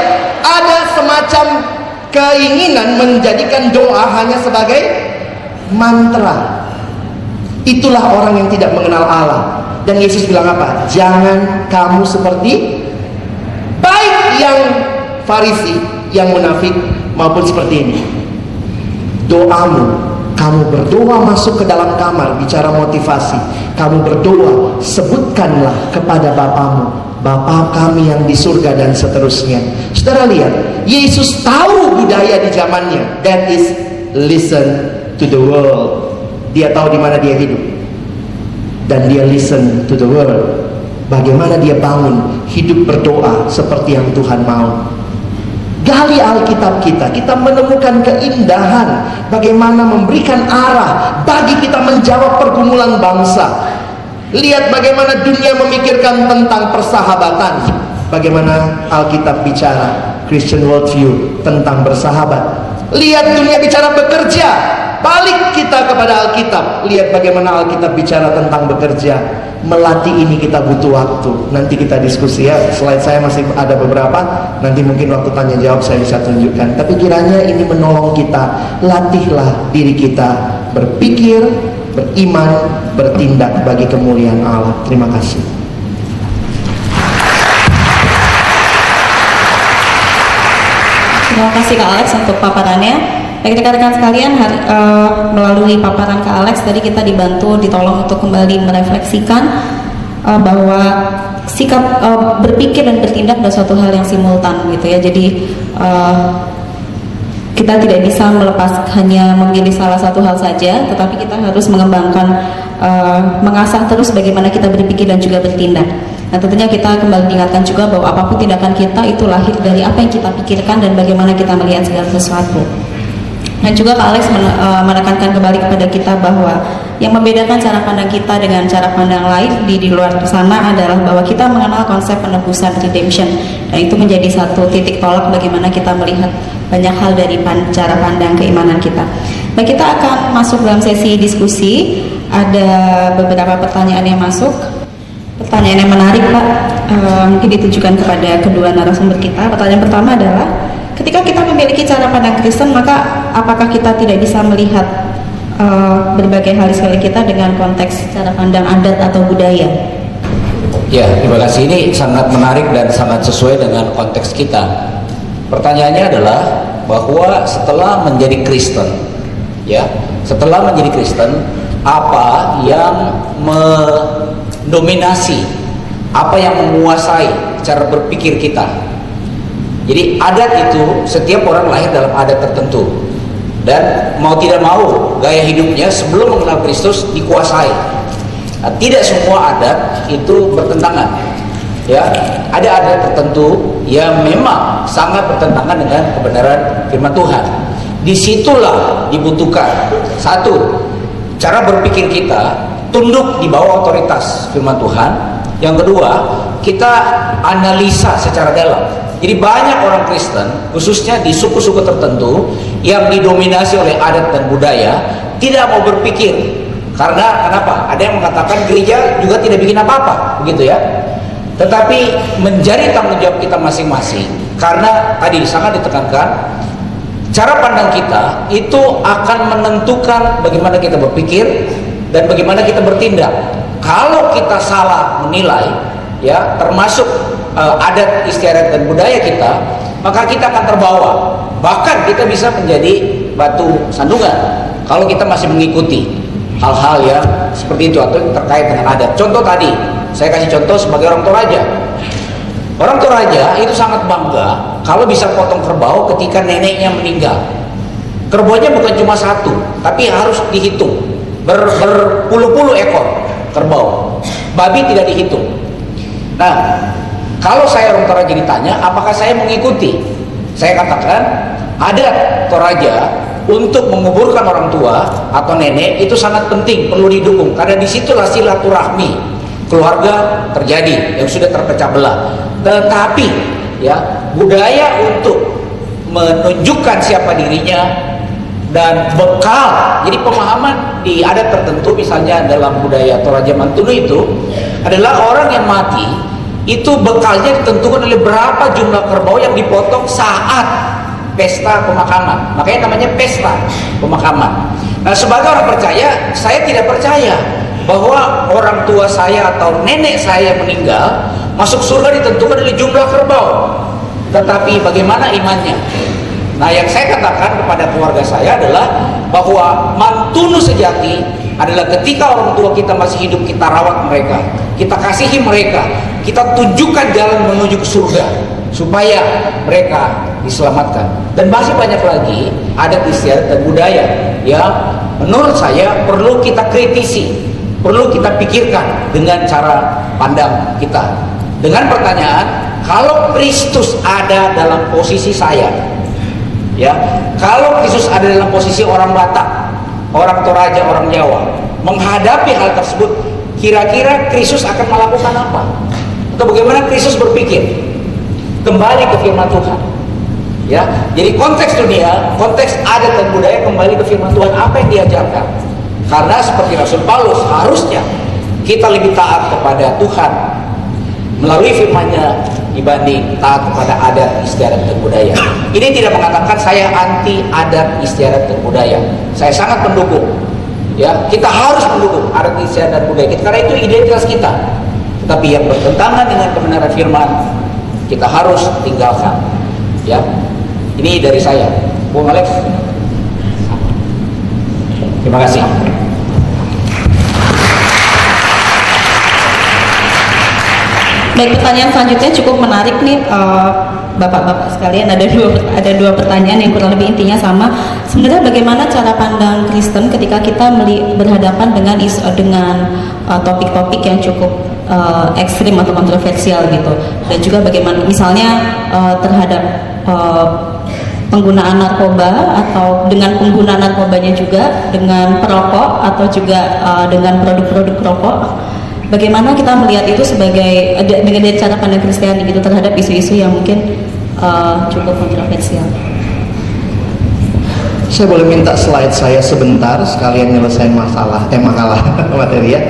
ada semacam keinginan menjadikan doa hanya sebagai mantra. Itulah orang yang tidak mengenal Allah. Dan Yesus bilang apa? Jangan kamu seperti baik yang Farisi, yang munafik maupun seperti ini. Doamu, kamu berdoa masuk ke dalam kamar bicara motivasi. Kamu berdoa, sebutkanlah kepada Bapamu, Bapa kami yang di surga dan seterusnya. Saudara lihat, Yesus tahu budaya di zamannya. That is listen to the world. Dia tahu di mana dia hidup. Dan dia listen to the world. Bagaimana dia bangun hidup berdoa seperti yang Tuhan mau. Gali Alkitab kita, kita menemukan keindahan bagaimana memberikan arah bagi kita menjawab pergumulan bangsa. Lihat bagaimana dunia memikirkan tentang persahabatan. Bagaimana Alkitab bicara Christian worldview tentang bersahabat. Lihat dunia bicara bekerja. Balik kita kepada Alkitab. Lihat bagaimana Alkitab bicara tentang bekerja. Melatih ini kita butuh waktu. Nanti kita diskusi ya. Slide saya masih ada beberapa. Nanti mungkin waktu tanya jawab saya bisa tunjukkan. Tapi kiranya ini menolong kita. Latihlah diri kita berpikir, beriman, bertindak bagi kemuliaan Allah. Terima kasih. Terima kasih Kak Alex untuk paparannya. Baik rekan-rekan sekalian, hari, eh, melalui paparan Kak Alex tadi kita dibantu, ditolong untuk kembali merefleksikan eh, bahwa sikap eh, berpikir dan bertindak adalah suatu hal yang simultan gitu ya. Jadi eh, kita tidak bisa melepas hanya memilih salah satu hal saja, tetapi kita harus mengembangkan, eh, mengasah terus bagaimana kita berpikir dan juga bertindak. Nah tentunya kita kembali diingatkan juga bahwa apa pun tindakan kita itu lahir dari apa yang kita pikirkan dan bagaimana kita melihat segala sesuatu. Dan juga Kak Alex men- eh, menekankan kembali kepada kita bahwa yang membedakan cara pandang kita dengan cara pandang lain di di luar sana adalah bahwa kita mengenal konsep penebusan redemption dan itu menjadi satu titik tolak bagaimana kita melihat banyak hal dari pan- cara pandang keimanan kita. Baik kita akan masuk dalam sesi diskusi. Ada beberapa pertanyaan yang masuk. Pertanyaan yang menarik Pak, eh, mungkin ditujukan kepada kedua narasumber kita. Pertanyaan pertama adalah, ketika kita memiliki cara pandang Kristen, maka apakah kita tidak bisa melihat eh, berbagai hal sekeliling kita dengan konteks cara pandang adat atau budaya? Ya, terima kasih. Ini sangat menarik dan sangat sesuai dengan konteks kita. Pertanyaannya adalah bahwa setelah menjadi Kristen, ya, setelah menjadi Kristen, apa yang mendominasi, apa yang menguasai cara berpikir kita? Jadi adat itu setiap orang lahir dalam adat tertentu dan mau tidak mau gaya hidupnya sebelum mengenal Kristus dikuasai. Nah, tidak semua adat itu bertentangan. Ya, ada adat tertentu yang memang sangat bertentangan dengan kebenaran firman Tuhan. Di situlah dibutuhkan satu cara berpikir kita tunduk di bawah otoritas firman Tuhan. Yang kedua, kita analisa secara dalam. Jadi banyak orang Kristen, khususnya di suku-suku tertentu yang didominasi oleh adat dan budaya, tidak mau berpikir. Karena kenapa? Ada yang mengatakan gereja juga tidak bikin apa-apa, begitu ya. Tetapi menjadi tanggung jawab kita masing-masing. Karena tadi sangat ditekankan, cara pandang kita itu akan menentukan bagaimana kita berpikir dan bagaimana kita bertindak. Kalau kita salah menilai, ya termasuk uh, adat istiadat dan budaya kita, maka kita akan terbawa. Bahkan kita bisa menjadi batu sandungan kalau kita masih mengikuti hal-hal yang seperti itu atau terkait dengan adat. Contoh tadi, saya kasih contoh sebagai orang Toraja. Orang Toraja itu sangat bangga kalau bisa potong kerbau ketika neneknya meninggal. Kerbaunya bukan cuma satu, tapi harus dihitung Ber, berpuluh-puluh ekor kerbau. Babi tidak dihitung. Nah, kalau saya orang Toraja ditanya, apakah saya mengikuti? Saya katakan, adat Toraja untuk menguburkan orang tua atau nenek itu sangat penting, perlu didukung karena di situlah silaturahmi keluarga terjadi yang sudah terpecah belah. Tetapi ya budaya untuk menunjukkan siapa dirinya dan bekal. Jadi pemahaman di adat tertentu misalnya dalam budaya Toraja Mantulu itu adalah orang yang mati itu bekalnya ditentukan oleh berapa jumlah kerbau yang dipotong saat pesta pemakaman. Makanya namanya pesta pemakaman. Nah, sebagai orang percaya, saya tidak percaya bahwa orang tua saya atau nenek saya meninggal masuk surga ditentukan oleh jumlah kerbau. Tetapi bagaimana imannya? Nah, yang saya katakan kepada keluarga saya adalah bahwa mantunu sejati adalah ketika orang tua kita masih hidup kita rawat mereka, kita kasihi mereka, kita tunjukkan jalan menuju ke surga supaya mereka diselamatkan. Dan masih banyak lagi adat istiadat dan budaya yang menurut saya perlu kita kritisi, perlu kita pikirkan dengan cara pandang kita. Dengan pertanyaan, kalau Kristus ada dalam posisi saya, ya kalau Kristus ada dalam posisi orang Batak orang Toraja orang Jawa menghadapi hal tersebut kira-kira Kristus akan melakukan apa atau bagaimana Kristus berpikir kembali ke firman Tuhan ya jadi konteks dunia konteks adat dan budaya kembali ke firman Tuhan apa yang diajarkan karena seperti Rasul Paulus harusnya kita lebih taat kepada Tuhan melalui firman-Nya dibanding taat kepada adat istiadat dan budaya. Ini tidak mengatakan saya anti adat istiadat dan budaya. Saya sangat mendukung. Ya, kita harus mendukung adat istiadat dan budaya karena itu identitas kita. Tapi yang bertentangan dengan kebenaran firman kita harus tinggalkan. Ya. Ini dari saya. Bung Alex. Terima kasih. Baik pertanyaan selanjutnya cukup menarik nih eh, bapak-bapak sekalian ada dua ada dua pertanyaan yang kurang lebih intinya sama. Sebenarnya bagaimana cara pandang Kristen ketika kita berhadapan dengan isu, dengan eh, topik-topik yang cukup eh, ekstrim atau kontroversial gitu dan juga bagaimana misalnya eh, terhadap eh, penggunaan narkoba atau dengan pengguna narkobanya juga dengan perokok atau juga eh, dengan produk-produk rokok bagaimana kita melihat itu sebagai de- dengan cara pandang Kristiani gitu terhadap isu-isu yang mungkin uh, cukup kontroversial. Saya boleh minta slide saya sebentar sekalian nyelesain masalah eh makalah materi ya.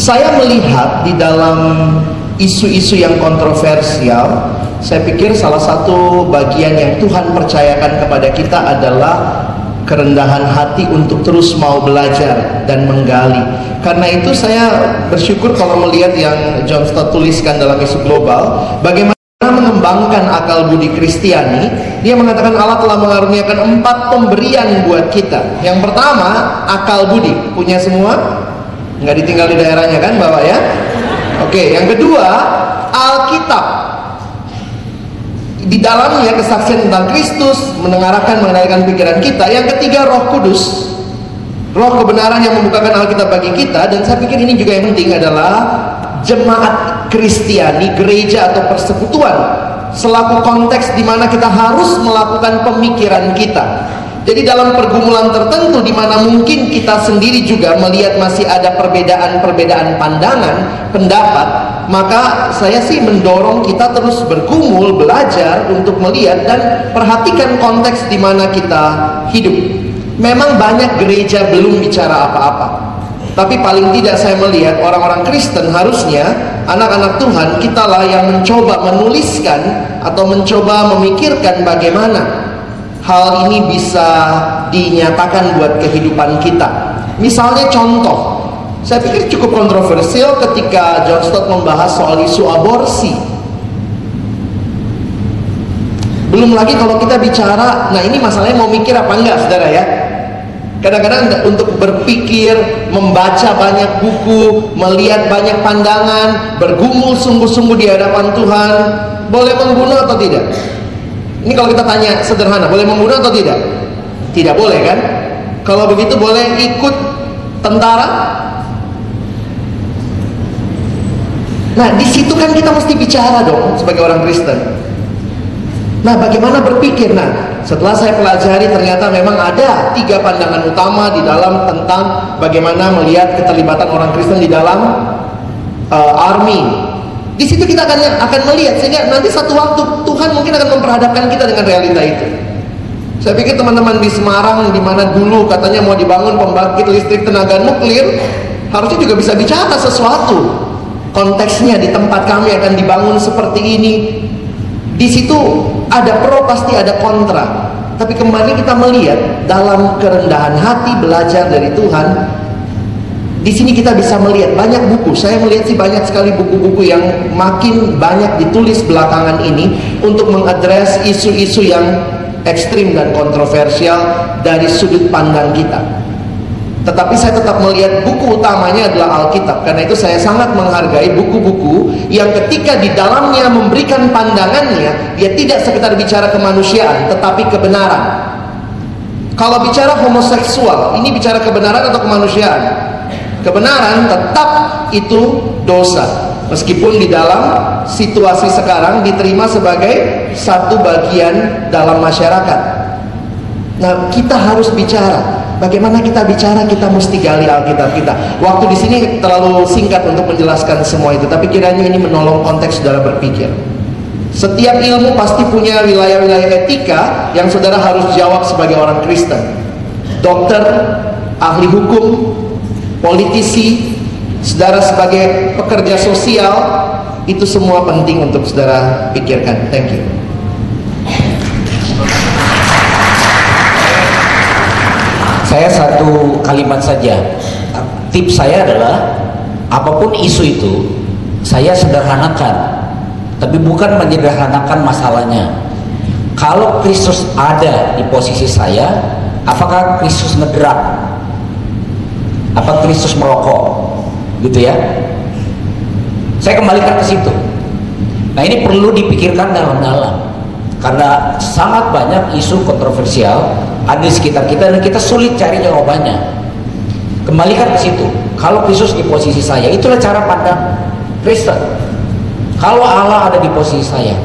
Saya melihat di dalam isu-isu yang kontroversial, saya pikir salah satu bagian yang Tuhan percayakan kepada kita adalah kerendahan hati untuk terus mau belajar dan menggali. Karena itu saya bersyukur kalau melihat yang John Stott tuliskan dalam isu global, bagaimana mengembangkan akal budi Kristiani, dia mengatakan Allah telah mengaruniakan empat pemberian buat kita. Yang pertama, akal budi. Punya semua? Nggak ditinggal di daerahnya kan Bapak ya? Oke, yang kedua, Alkitab. Di dalamnya kesaksian tentang Kristus, mendengarkan, mengendalikan pikiran kita. Yang ketiga, Roh Kudus. Roh kebenaran yang membukakan Alkitab bagi kita dan saya pikir ini juga yang penting adalah jemaat Kristiani, gereja atau persekutuan selaku konteks di mana kita harus melakukan pemikiran kita. Jadi dalam pergumulan tertentu di mana mungkin kita sendiri juga melihat masih ada perbedaan-perbedaan pandangan, pendapat, maka saya sih mendorong kita terus bergumul, belajar untuk melihat dan perhatikan konteks di mana kita hidup. Memang banyak gereja belum bicara apa-apa. Tapi paling tidak saya melihat orang-orang Kristen harusnya anak-anak Tuhan kitalah yang mencoba menuliskan atau mencoba memikirkan bagaimana hal ini bisa dinyatakan buat kehidupan kita. Misalnya contoh, saya pikir cukup kontroversial ketika John Stott membahas soal isu aborsi. Belum lagi kalau kita bicara, nah ini masalahnya mau mikir apa enggak saudara ya? Kadang-kadang untuk berpikir, membaca banyak buku, melihat banyak pandangan, bergumul sungguh-sungguh di hadapan Tuhan, boleh membunuh atau tidak? Ini kalau kita tanya sederhana, boleh membunuh atau tidak? Tidak boleh kan? Kalau begitu boleh ikut tentara? Nah, di situ kan kita mesti bicara dong sebagai orang Kristen. Nah, bagaimana berpikir? Nah, setelah saya pelajari ternyata memang ada tiga pandangan utama di dalam tentang bagaimana melihat keterlibatan orang Kristen di dalam uh, army. Di situ kita akan akan melihat sehingga nanti satu waktu Tuhan mungkin akan memperhadapkan kita dengan realita itu. Saya pikir teman-teman di Semarang di mana dulu katanya mau dibangun pembangkit listrik tenaga nuklir, harusnya juga bisa bicara sesuatu. Konteksnya di tempat kami akan dibangun seperti ini. Di situ ada pro pasti ada kontra. Tapi kembali kita melihat dalam kerendahan hati belajar dari Tuhan, di sini kita bisa melihat banyak buku. Saya melihat sih banyak sekali buku-buku yang makin banyak ditulis belakangan ini untuk mengadres isu-isu yang ekstrim dan kontroversial dari sudut pandang kita. Tetapi saya tetap melihat buku utamanya adalah Alkitab. Karena itu saya sangat menghargai buku-buku yang ketika di dalamnya memberikan pandangannya, dia tidak sekedar bicara kemanusiaan, tetapi kebenaran. Kalau bicara homoseksual, ini bicara kebenaran atau kemanusiaan? Kebenaran tetap itu dosa. Meskipun di dalam situasi sekarang diterima sebagai satu bagian dalam masyarakat. Nah, kita harus bicara. Bagaimana kita bicara, kita mesti gali Alkitab kita. Waktu di sini terlalu singkat untuk menjelaskan semua itu, tapi kiranya ini menolong konteks saudara berpikir. Setiap ilmu pasti punya wilayah-wilayah etika yang saudara harus jawab sebagai orang Kristen. Dokter, ahli hukum, politisi, saudara sebagai pekerja sosial, itu semua penting untuk saudara pikirkan. Thank you. Saya satu kalimat saja. Tips saya adalah apa pun isu itu saya sederhanakan. Tapi bukan menyederhanakan masalahnya. Kalau Kristus ada di posisi saya, apakah Kristus ngedrak? Apa Kristus merokok? Gitu ya. Saya kembalikan ke situ. Nah, ini perlu dipikirkan dalam-dalam. Karena sangat banyak isu kontroversial ada di sekitar kita dan kita sulit cari jawabannya. Kembalikan ke situ. Kalau Kristus di posisi saya, itulah cara pandang Kristen. Kalau Allah ada di posisi saya,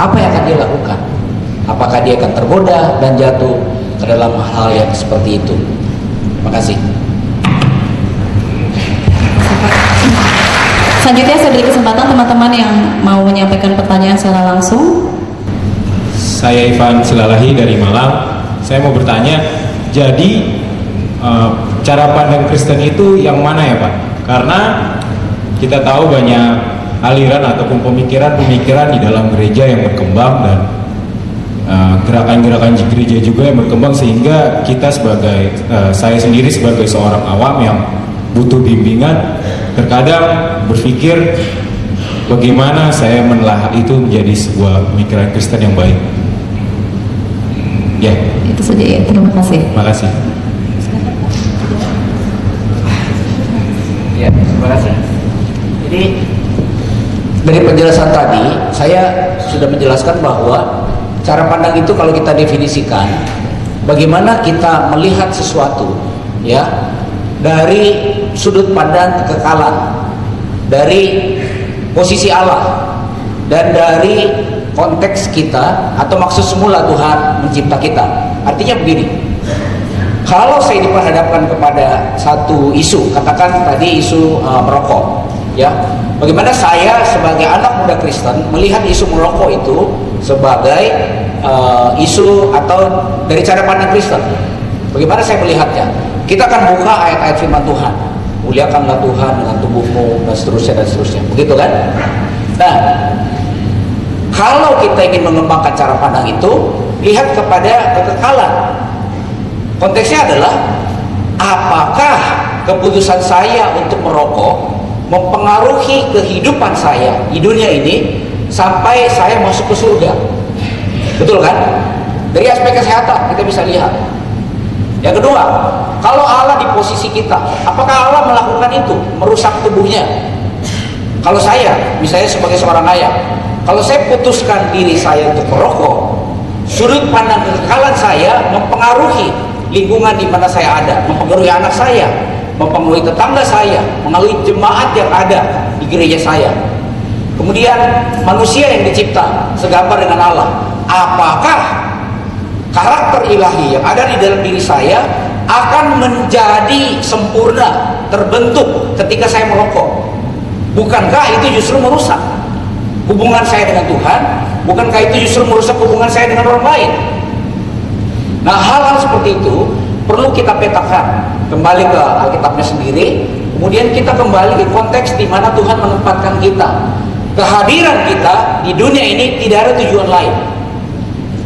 apa yang akan dia lakukan? Apakah dia akan tergoda dan jatuh ke dalam hal yang seperti itu? Terima kasih. Selanjutnya saya beri kesempatan teman-teman yang mau menyampaikan pertanyaan secara langsung. Saya Ivan Silalahi dari Malang. Saya mau bertanya, jadi eh, cara pandang Kristen itu yang mana ya Pak? Karena kita tahu banyak aliran ataupun pemikiran-pemikiran di dalam gereja yang berkembang dan eh, gerakan-gerakan gereja juga yang berkembang sehingga kita sebagai eh, saya sendiri sebagai seorang awam yang butuh bimbingan terkadang berpikir bagaimana saya menelaah itu menjadi sebuah pemikiran Kristen yang baik. Ya, Itu saja ya. Terima kasih. terima kasih. Ya, terima kasih. Jadi dari penjelasan tadi, saya sudah menjelaskan bahwa cara pandang itu kalau kita definisikan, bagaimana kita melihat sesuatu, ya, dari sudut pandang kekekalan, dari posisi Allah, dan dari konteks kita atau maksud semula Tuhan mencipta kita. Artinya begini, kalau saya diperhadapkan kepada satu isu, katakan tadi isu uh, merokok, ya, bagaimana saya sebagai anak muda Kristen melihat isu merokok itu sebagai uh, isu atau dari cara pandang Kristen? Bagaimana saya melihatnya? Kita akan buka ayat-ayat firman Tuhan, muliakanlah Tuhan dengan tubuhmu dan seterusnya dan seterusnya, begitu kan? Nah, kalau kita ingin mengembangkan cara pandang itu, lihat kepada kekekalan. Konteksnya adalah apakah keputusan saya untuk merokok mempengaruhi kehidupan saya di dunia ini sampai saya masuk ke surga. Betul kan? Dari aspek kesehatan kita bisa lihat. Yang kedua, kalau Allah di posisi kita, apakah Allah melakukan itu, merusak tubuhnya? Kalau saya, misalnya sebagai seorang ayah, kalau saya putuskan diri saya untuk merokok, sudut pandang kekekalan saya mempengaruhi lingkungan di mana saya ada, mempengaruhi anak saya, mempengaruhi tetangga saya, mempengaruhi jemaat yang ada di gereja saya. Kemudian manusia yang dicipta segambar dengan Allah, apakah karakter ilahi yang ada di dalam diri saya akan menjadi sempurna, terbentuk ketika saya merokok? Bukankah itu justru merusak hubungan saya dengan Tuhan? Bukankah itu justru merusak hubungan saya dengan orang lain? Nah, hal-hal seperti itu perlu kita petakan kembali ke Alkitabnya sendiri, kemudian kita kembali ke konteks di mana Tuhan menempatkan kita. Kehadiran kita di dunia ini tidak ada tujuan lain.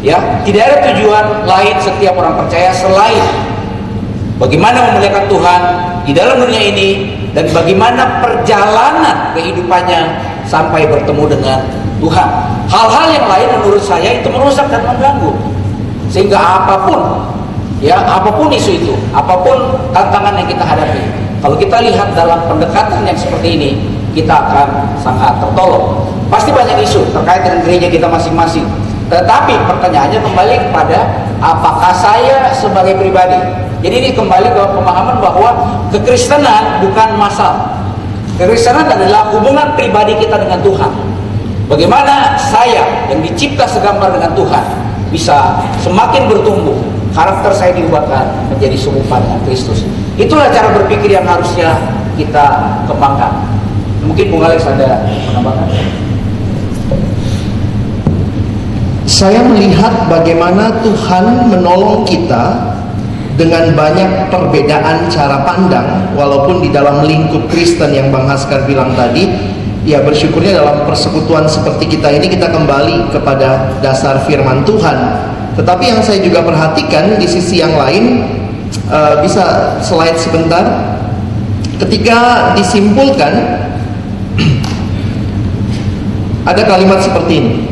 Ya, tidak ada tujuan lain setiap orang percaya selain bagaimana memuliakan Tuhan di dalam dunia ini dan bagaimana perjalanan kehidupannya sampai bertemu dengan Tuhan. Hal-hal yang lain menurut saya itu merusak dan mengganggu. Sehingga apa pun ya apa pun isu itu, apa pun tantangan yang kita hadapi, kalau kita lihat dalam pendekatan yang seperti ini, kita akan sangat tertolong. Pasti banyak isu terkait dengan gereja kita masing-masing. Tetapi pertanyaannya kembali kepada apakah saya sebagai pribadi. Jadi ini kembali ke pemahaman bahwa kekristenan bukan masalah. Kekristenan adalah hubungan pribadi kita dengan Tuhan. Bagaimana saya yang dicipta segambar dengan Tuhan bisa semakin bertumbuh, karakter saya diubahkan menjadi serupa dengan Kristus. Itulah cara berpikir yang harusnya kita kembangkan. Mungkin Bung Alex ada penambahan. Saya melihat bagaimana Tuhan menolong kita dengan banyak perbedaan cara pandang walaupun di dalam lingkup Kristen yang Bang Haskar bilang tadi ya bersyukurnya dalam persekutuan seperti kita ini kita kembali kepada dasar firman Tuhan. Tetapi yang saya juga perhatikan di sisi yang lain uh, bisa slide sebentar. Ketika disimpulkan ada kalimat seperti ini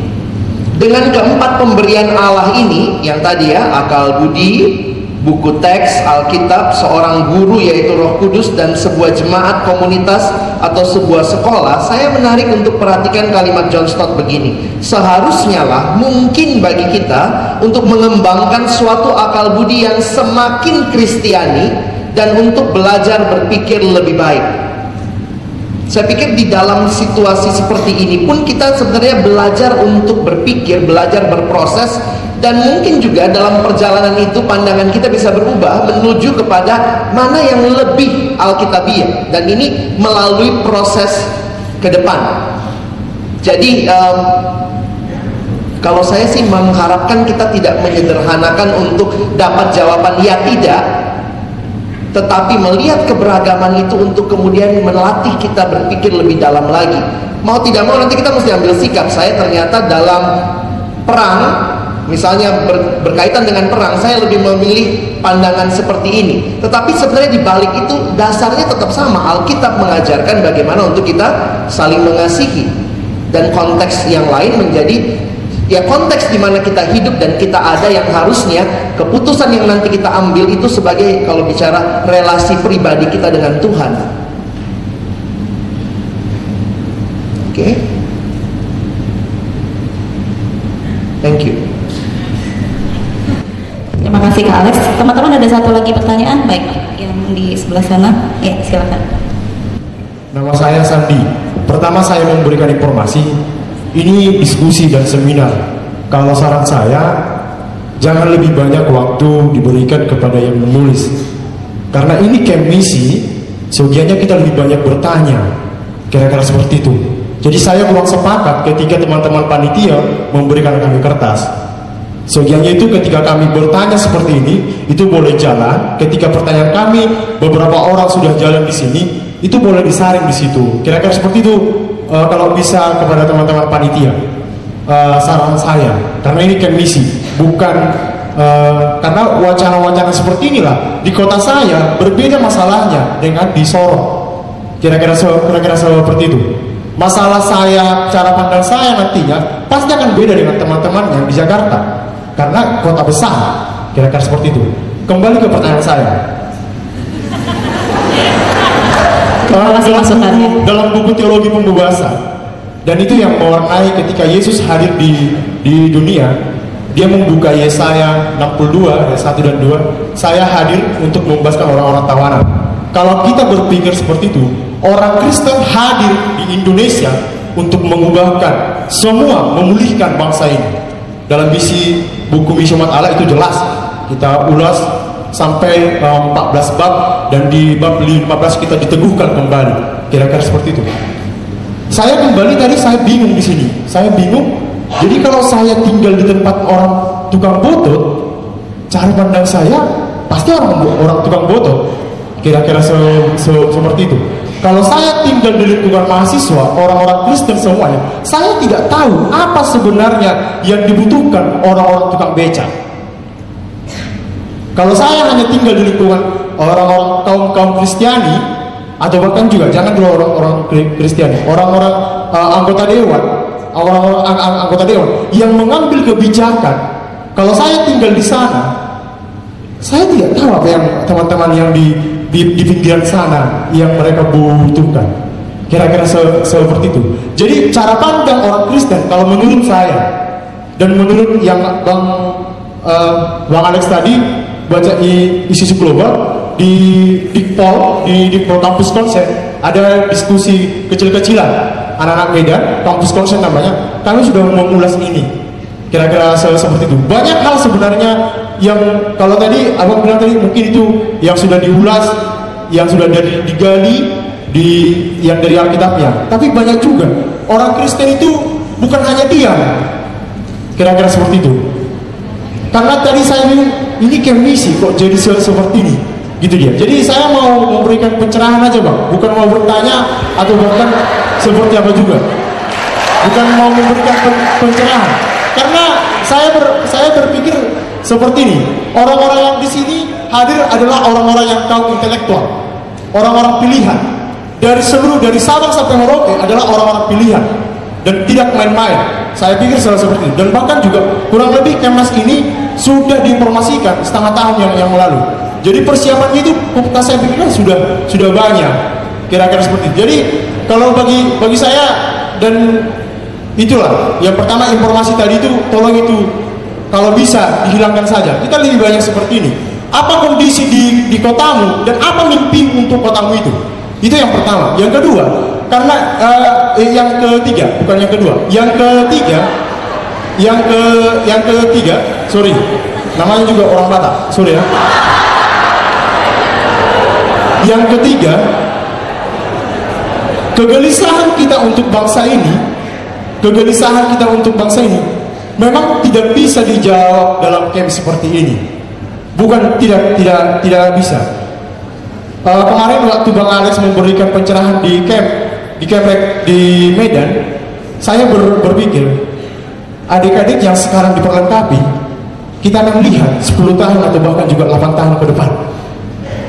dengan keempat pemberian Allah ini yang tadi ya akal budi buku teks Alkitab seorang guru yaitu Roh Kudus dan sebuah jemaat komunitas atau sebuah sekolah saya menarik untuk perhatikan kalimat John Stott begini. Seharusnya lah mungkin bagi kita untuk mengembangkan suatu akal budi yang semakin kristiani dan untuk belajar berpikir lebih baik saya pikir di dalam situasi seperti ini pun kita sebenarnya belajar untuk berpikir, belajar berproses dan mungkin juga dalam perjalanan itu pandangan kita bisa berubah menuju kepada mana yang lebih alkitabiah dan ini melalui proses ke depan. Jadi um, kalau saya sih mengharapkan kita tidak menyederhanakan untuk dapat jawaban ya tidak, tetapi melihat keberagaman itu untuk kemudian melatih kita berpikir lebih dalam lagi. Mau tidak mau nanti kita mesti ambil sikap. Saya ternyata dalam perang misalnya ber, berkaitan dengan perang saya lebih memilih pandangan seperti ini. Tetapi sebenarnya di balik itu dasarnya tetap sama. Alkitab mengajarkan bagaimana untuk kita saling mengasihi. Dan konteks yang lain menjadi ya konteks di mana kita hidup dan kita ada yang harusnya keputusan yang nanti kita ambil itu sebagai kalau bicara relasi pribadi kita dengan Tuhan. Oke. Okay. Thank you. Terima kasih Kak Alex. Teman-teman ada satu lagi pertanyaan? Baik, yang di sebelah sana. Ya, silakan. Nama saya Sandi. Pertama saya memberikan informasi ini diskusi dan seminar. Kalau saran saya, jangan lebih banyak waktu diberikan kepada yang menulis. Karena ini camp misi, kita lebih banyak bertanya. Kira-kira seperti itu. Jadi saya kurang sepakat ketika teman-teman panitia memberikan kami kertas. Sebagiannya itu ketika kami bertanya seperti ini, itu boleh jalan. Ketika pertanyaan kami, beberapa orang sudah jalan di sini, itu boleh disaring di situ. Kira-kira seperti itu uh, kalau bisa kepada teman-teman panitia uh, saran saya karena ini kan misi bukan uh, karena wacana-wacana seperti inilah di kota saya berbeda masalahnya dengan di Sorong kira-kira kira-kira seperti itu. Masalah saya cara pandang saya nantinya pasti akan beda dengan teman-teman yang di Jakarta karena kota besar kira-kira seperti itu. Kembali ke pertanyaan saya Terima kasih masukannya. Dalam buku teologi pembebasan dan itu yang mewarnai ketika Yesus hadir di di dunia dia membuka Yesaya 62 ayat 1 dan 2 saya hadir untuk membebaskan orang-orang tawanan. Kalau kita berpikir seperti itu orang Kristen hadir di Indonesia untuk mengubahkan semua memulihkan bangsa ini. Dalam misi buku misi umat Allah itu jelas. Kita ulas sampai um, 14 bab dan di bab 15 kita diteguhkan kembali. Kira-kira seperti itu. Saya kembali tadi saya bingung di sini. Saya bingung. Jadi kalau saya tinggal di tempat orang tukang butut, cara pandang saya pasti orang orang tukang botol kira-kira se- se- seperti itu kalau saya tinggal di lingkungan mahasiswa orang-orang Kristen semuanya saya tidak tahu apa sebenarnya yang dibutuhkan orang-orang tukang beca kalau saya hanya tinggal di lingkungan orang-orang kaum kaum Kristiani atau bahkan juga jangan dulu orang-orang Kri- Kristiani, orang-orang uh, anggota dewan, orang-orang ang- ang- anggota dewan yang mengambil kebijakan. Kalau saya tinggal di sana, saya tidak tahu apa yang teman-teman yang di, di, di pinggiran sana yang mereka butuhkan. Kira-kira se- seperti itu. Jadi cara pandang orang Kristen kalau menurut saya dan menurut yang Bang eh, Bang Alex tadi baca di isu global di di Pol di di Pol kampus konsen ada diskusi kecil-kecilan anak-anak Medan kampus konsen namanya. Kami sudah mengulas ini. Kira-kira se- seperti itu. Banyak hal sebenarnya yang kalau tadi abang bilang tadi mungkin itu yang sudah diulas yang sudah dari digali di yang dari Alkitabnya. Tapi banyak juga. Orang Kristen itu bukan hanya diam. Kira-kira seperti itu. Karena tadi saya ini kayak misi kok jadi se- seperti ini? Gitu dia. Jadi saya mau memberikan pencerahan aja bang. Bukan mau bertanya atau bahkan seperti apa juga. Bukan mau memberikan pen- pencerahan. Karena saya ber, saya berpikir seperti ini. Orang-orang yang di sini hadir adalah orang-orang yang kaum intelektual. Orang-orang pilihan. Dari seluruh dari Sabang sampai Merauke adalah orang-orang pilihan. Dan tidak main-main. Saya pikir salah seperti itu dan bahkan juga kurang lebih Kemnas ini sudah diinformasikan setengah tahun yang yang lalu. Jadi persiapannya itu saya pikirkan sudah sudah banyak kira-kira seperti itu. Jadi kalau bagi bagi saya dan itulah yang pertama informasi tadi itu tolong itu kalau bisa dihilangkan saja. Kita lebih banyak seperti ini. Apa kondisi di, di kotamu dan apa mimpi untuk kotamu itu? Itu yang pertama. Yang kedua karena eh, yang ketiga bukan yang kedua. Yang ketiga yang ke yang ketiga sorry. Namanya juga orang Batak. Sorry ya. Yang ketiga kegelisahan kita untuk bangsa ini kegelisahan kita untuk bangsa ini memang tidak bisa dijawab dalam camp seperti ini. Bukan tidak tidak tidak bisa. Uh, kemarin waktu Bang Alex memberikan pencerahan di camp di camp di Medan saya ber- berpikir adik-adik yang sekarang diperlengkapi kita akan lihat 10 tahun atau bahkan juga 8 tahun ke depan.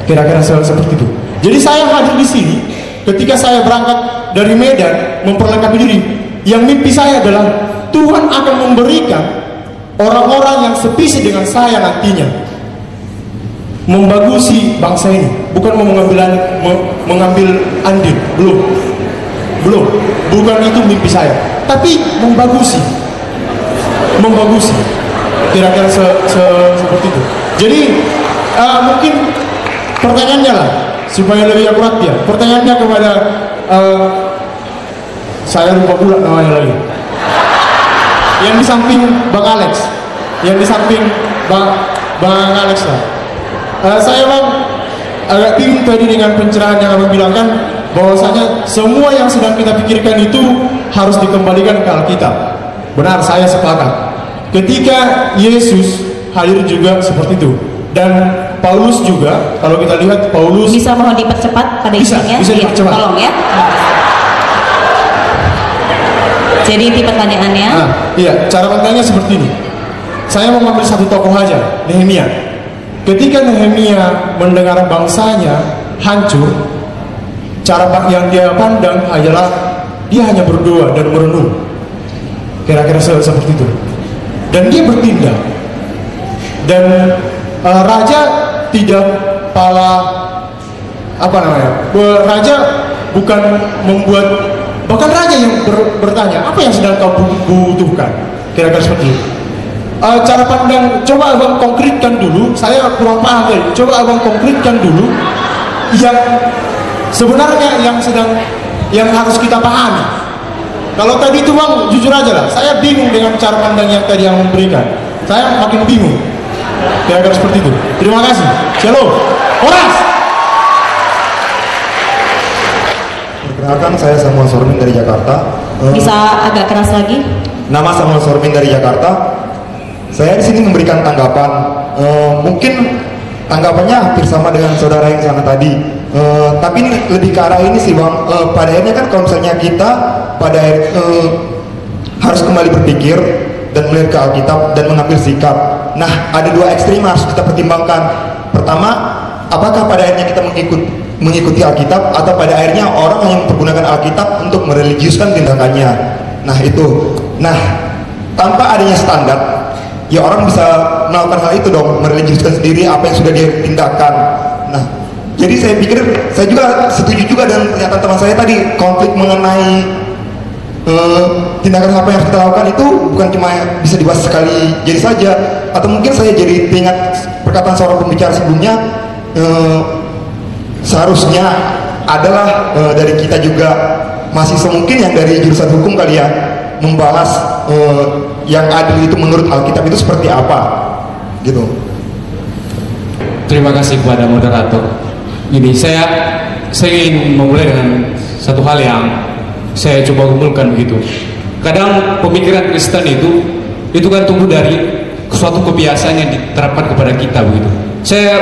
Kira-kira se- seperti itu. Jadi saya hadir di sini ketika saya berangkat dari Medan memperlengkapi diri. Yang mimpi saya adalah Tuhan akan memberikan orang-orang yang sepisi dengan saya nantinya membagusi bangsa ini. Bukan mau mengambil me- mengambil andil. Belum. Belum. Bukan itu mimpi saya. Tapi membagusi. Membagusi kira-kira se- se- seperti itu. Jadi eh, mungkin pertanyaannya lah supaya lebih akurat ya. Pertanyaannya kepada eh, saya lupa pula namanya lagi. Yang di samping Bang Alex. Yang di samping Bang Bang Alex lah. Eh, saya bang agak bingung tadi dengan pencerahan yang abang bilang kan bahwasanya semua yang sedang kita pikirkan itu harus dikembalikan ke Alkitab. Benar saya sepakat ketika Yesus hadir juga seperti itu dan Paulus juga kalau kita lihat Paulus Bisa mohon dipercepat pada Bisa, isinya? bisa Iya, dipercepat. Tolong ya. Jadi itu pertanyaannya. Nah, iya, cara pandangnya seperti ini. Saya mau mengambil satu tokoh aja, Nehemia. Ketika Nehemia mendengar bangsanya hancur, cara yang dia pandang adalah dia hanya berdoa dan merenung. Kira-kira se- seperti itu. Dan dia bertindak. Dan eh, raja tidak pala apa namanya? Raja bukan membuat bahkan raja yang ber- bertanya apa yang sedang kau bu- butuhkan kira-kira seperti itu Eh, cara pandang coba abang konkretkan dulu saya kurang paham tadi coba abang konkretkan dulu yang sebenarnya yang sedang yang harus kita pahami kalau tadi itu bang jujur aja lah saya bingung dengan cara pandang yang tadi yang memberikan saya makin bingung kira-kira seperti itu terima kasih shalom oras Perkenalkan saya Samuel Sormin dari Jakarta. Eh, Bisa agak keras lagi? Nama Samuel Sormin dari Jakarta. Saya di sini memberikan tanggapan. Eh, mungkin tanggapannya hampir sama dengan saudara yang sana tadi. Eh, tapi ini lebih ke arah ini sih bang. Eh, pada akhirnya kan kalau misalnya kita pada eh, harus kembali berpikir dan melihat ke Alkitab dan mengambil sikap. Nah, ada dua ekstrim yang harus kita pertimbangkan. Pertama, apakah pada akhirnya kita mengikut, mengikuti Alkitab atau pada akhirnya orang hanya mempergunakan Alkitab untuk mereligiuskan tindakannya. Nah, itu. Nah, tanpa adanya standar, ya orang bisa melakukan hal itu dong, mereligiuskan sendiri apa yang sudah dia tindakan. Nah, jadi saya pikir saya juga setuju juga dengan pernyataan teman saya tadi konflik mengenai eh, tindakan apa yang harus kita lakukan itu bukan cuma bisa dibahas sekali jadi saja atau mungkin saya jadi teringat perkataan seorang pembicara sebelumnya eh, seharusnya adalah eh, dari kita juga masih semungkin yang dari jurusan hukum kali ya membahas eh, yang adil itu menurut Alkitab itu seperti apa gitu Terima kasih kepada moderator. Ini saya saya ingin memulai dengan satu hal yang saya coba kumpulkan begitu. Kadang pemikiran Kristen itu itu kan tumbuh dari suatu kebiasaan yang diterapkan kepada kita begitu. Saya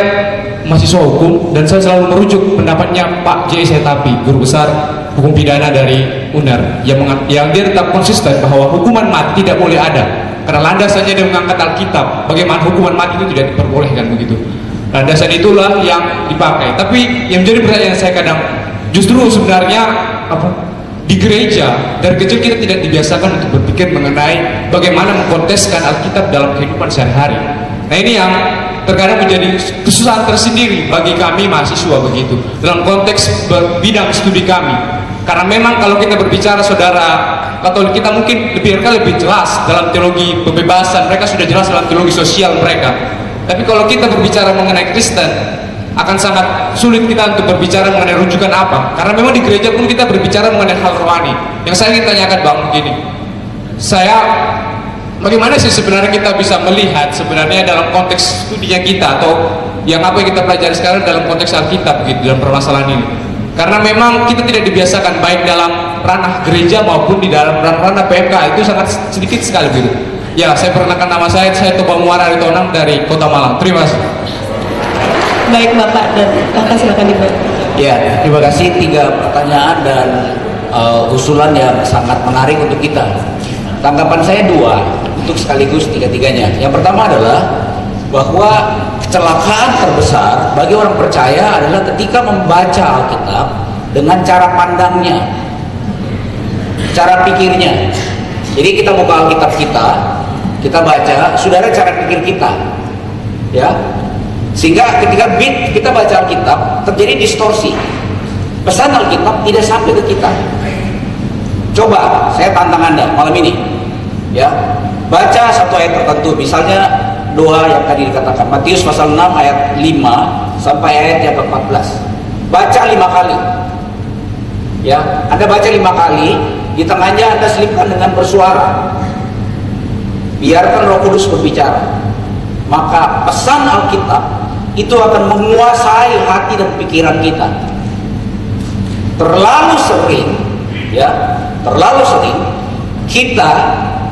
mahasiswa hukum dan saya selalu merujuk pendapatnya Pak J. Setapi, guru besar hukum pidana dari UNER yang yang dia tetap konsisten bahwa hukuman mati tidak boleh ada karena landasannya dia mengangkat Alkitab bagaimana hukuman mati itu tidak diperbolehkan begitu landasan itulah yang dipakai tapi yang menjadi pertanyaan saya kadang justru sebenarnya apa di gereja dari kecil kita tidak dibiasakan untuk berpikir mengenai bagaimana mengkonteskan Alkitab dalam kehidupan sehari-hari. Nah ini yang terkadang menjadi kesusahan tersendiri bagi kami mahasiswa begitu dalam konteks bidang studi kami. Karena memang kalau kita berbicara saudara Katolik kita mungkin lebih lebih jelas dalam teologi pembebasan. Mereka sudah jelas dalam teologi sosial mereka. Tapi kalau kita berbicara mengenai Kristen akan sangat sulit kita untuk berbicara mengenai rujukan apa. Karena memang di gereja pun kita berbicara mengenai hal rohani. Yang saya ingin tanyakan bang begini saya bagaimana sih sebenarnya kita bisa melihat sebenarnya dalam konteks studinya kita atau yang apa yang kita pelajari sekarang dalam konteks Alkitab gitu dalam permasalahan ini? Karena memang kita tidak dibiasakan baik dalam ranah gereja maupun di dalam ranah PMK itu sangat sedikit sekali gitu. Ya saya perkenalkan nama saya saya Toba Muara Aritonang dari Kota Malang. Terima kasih Baik Bapak dan Kakak silakan dibuat. Ya, terima kasih tiga pertanyaan dan uh, usulan yang sangat menarik untuk kita. Tanggapan saya dua untuk sekaligus tiga-tiganya. Yang pertama adalah bahwa kecelakaan terbesar bagi orang percaya adalah ketika membaca Alkitab dengan cara pandangnya, cara pikirnya. Jadi kita buka Alkitab kita, kita baca, saudara cara pikir kita, ya. Sehingga ketika bit kita baca Alkitab terjadi distorsi. Pesan Alkitab tidak sampai ke kita. Coba saya tantang Anda malam ini. Ya. Baca satu ayat tertentu, misalnya doa yang tadi dikatakan Matius pasal 6 ayat 5 sampai ayat yang ke-14. Baca lima kali. Ya, Anda baca lima kali, di tengahnya Anda selipkan dengan bersuara. Biarkan Roh Kudus berbicara. Maka pesan Alkitab itu akan menguasai hati dan pikiran kita. Terlalu sering, ya, terlalu sering kita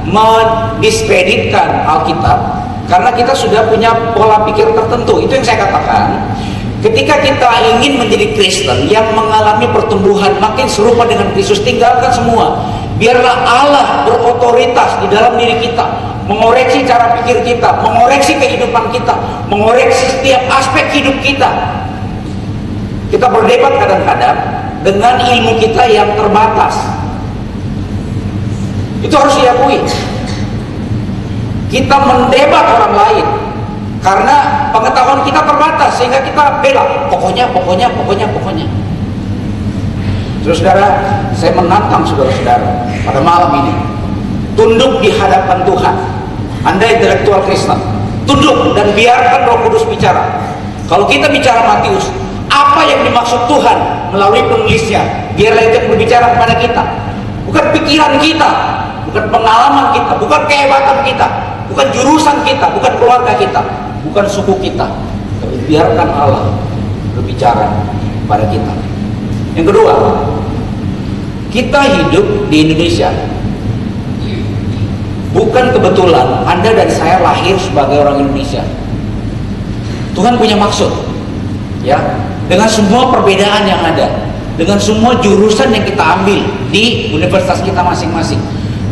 mendiskreditkan Alkitab karena kita sudah punya pola pikir tertentu. Itu yang saya katakan. Ketika kita ingin menjadi Kristen yang mengalami pertumbuhan makin serupa dengan Kristus, tinggalkan semua. Biarlah Allah berotoritas di dalam diri kita, mengoreksi cara pikir kita, mengoreksi kehidupan kita, mengoreksi setiap aspek hidup kita. Kita berdebat kadang-kadang dengan ilmu kita yang terbatas. Itu harus diakui. Kita mendebat orang lain karena pengetahuan kita terbatas sehingga kita bela pokoknya pokoknya pokoknya pokoknya. Saudara, saya menantang saudara-saudara pada malam ini tunduk di hadapan Tuhan. Anda intelektual Kristen, tunduk dan biarkan Roh Kudus bicara. Kalau kita bicara Matius, apa yang dimaksud Tuhan melalui penulisnya? Biarlah itu berbicara kepada kita, bukan pikiran kita, bukan pengalaman kita, bukan kehebatan kita, bukan jurusan kita, bukan keluarga kita, bukan suku kita. Tapi biarkan Allah berbicara kepada kita. Yang kedua, kita hidup di Indonesia. Bukan kebetulan Anda dan saya lahir sebagai orang Indonesia. Tuhan punya maksud. Ya, dengan semua perbedaan yang ada, dengan semua jurusan yang kita ambil di universitas kita masing-masing,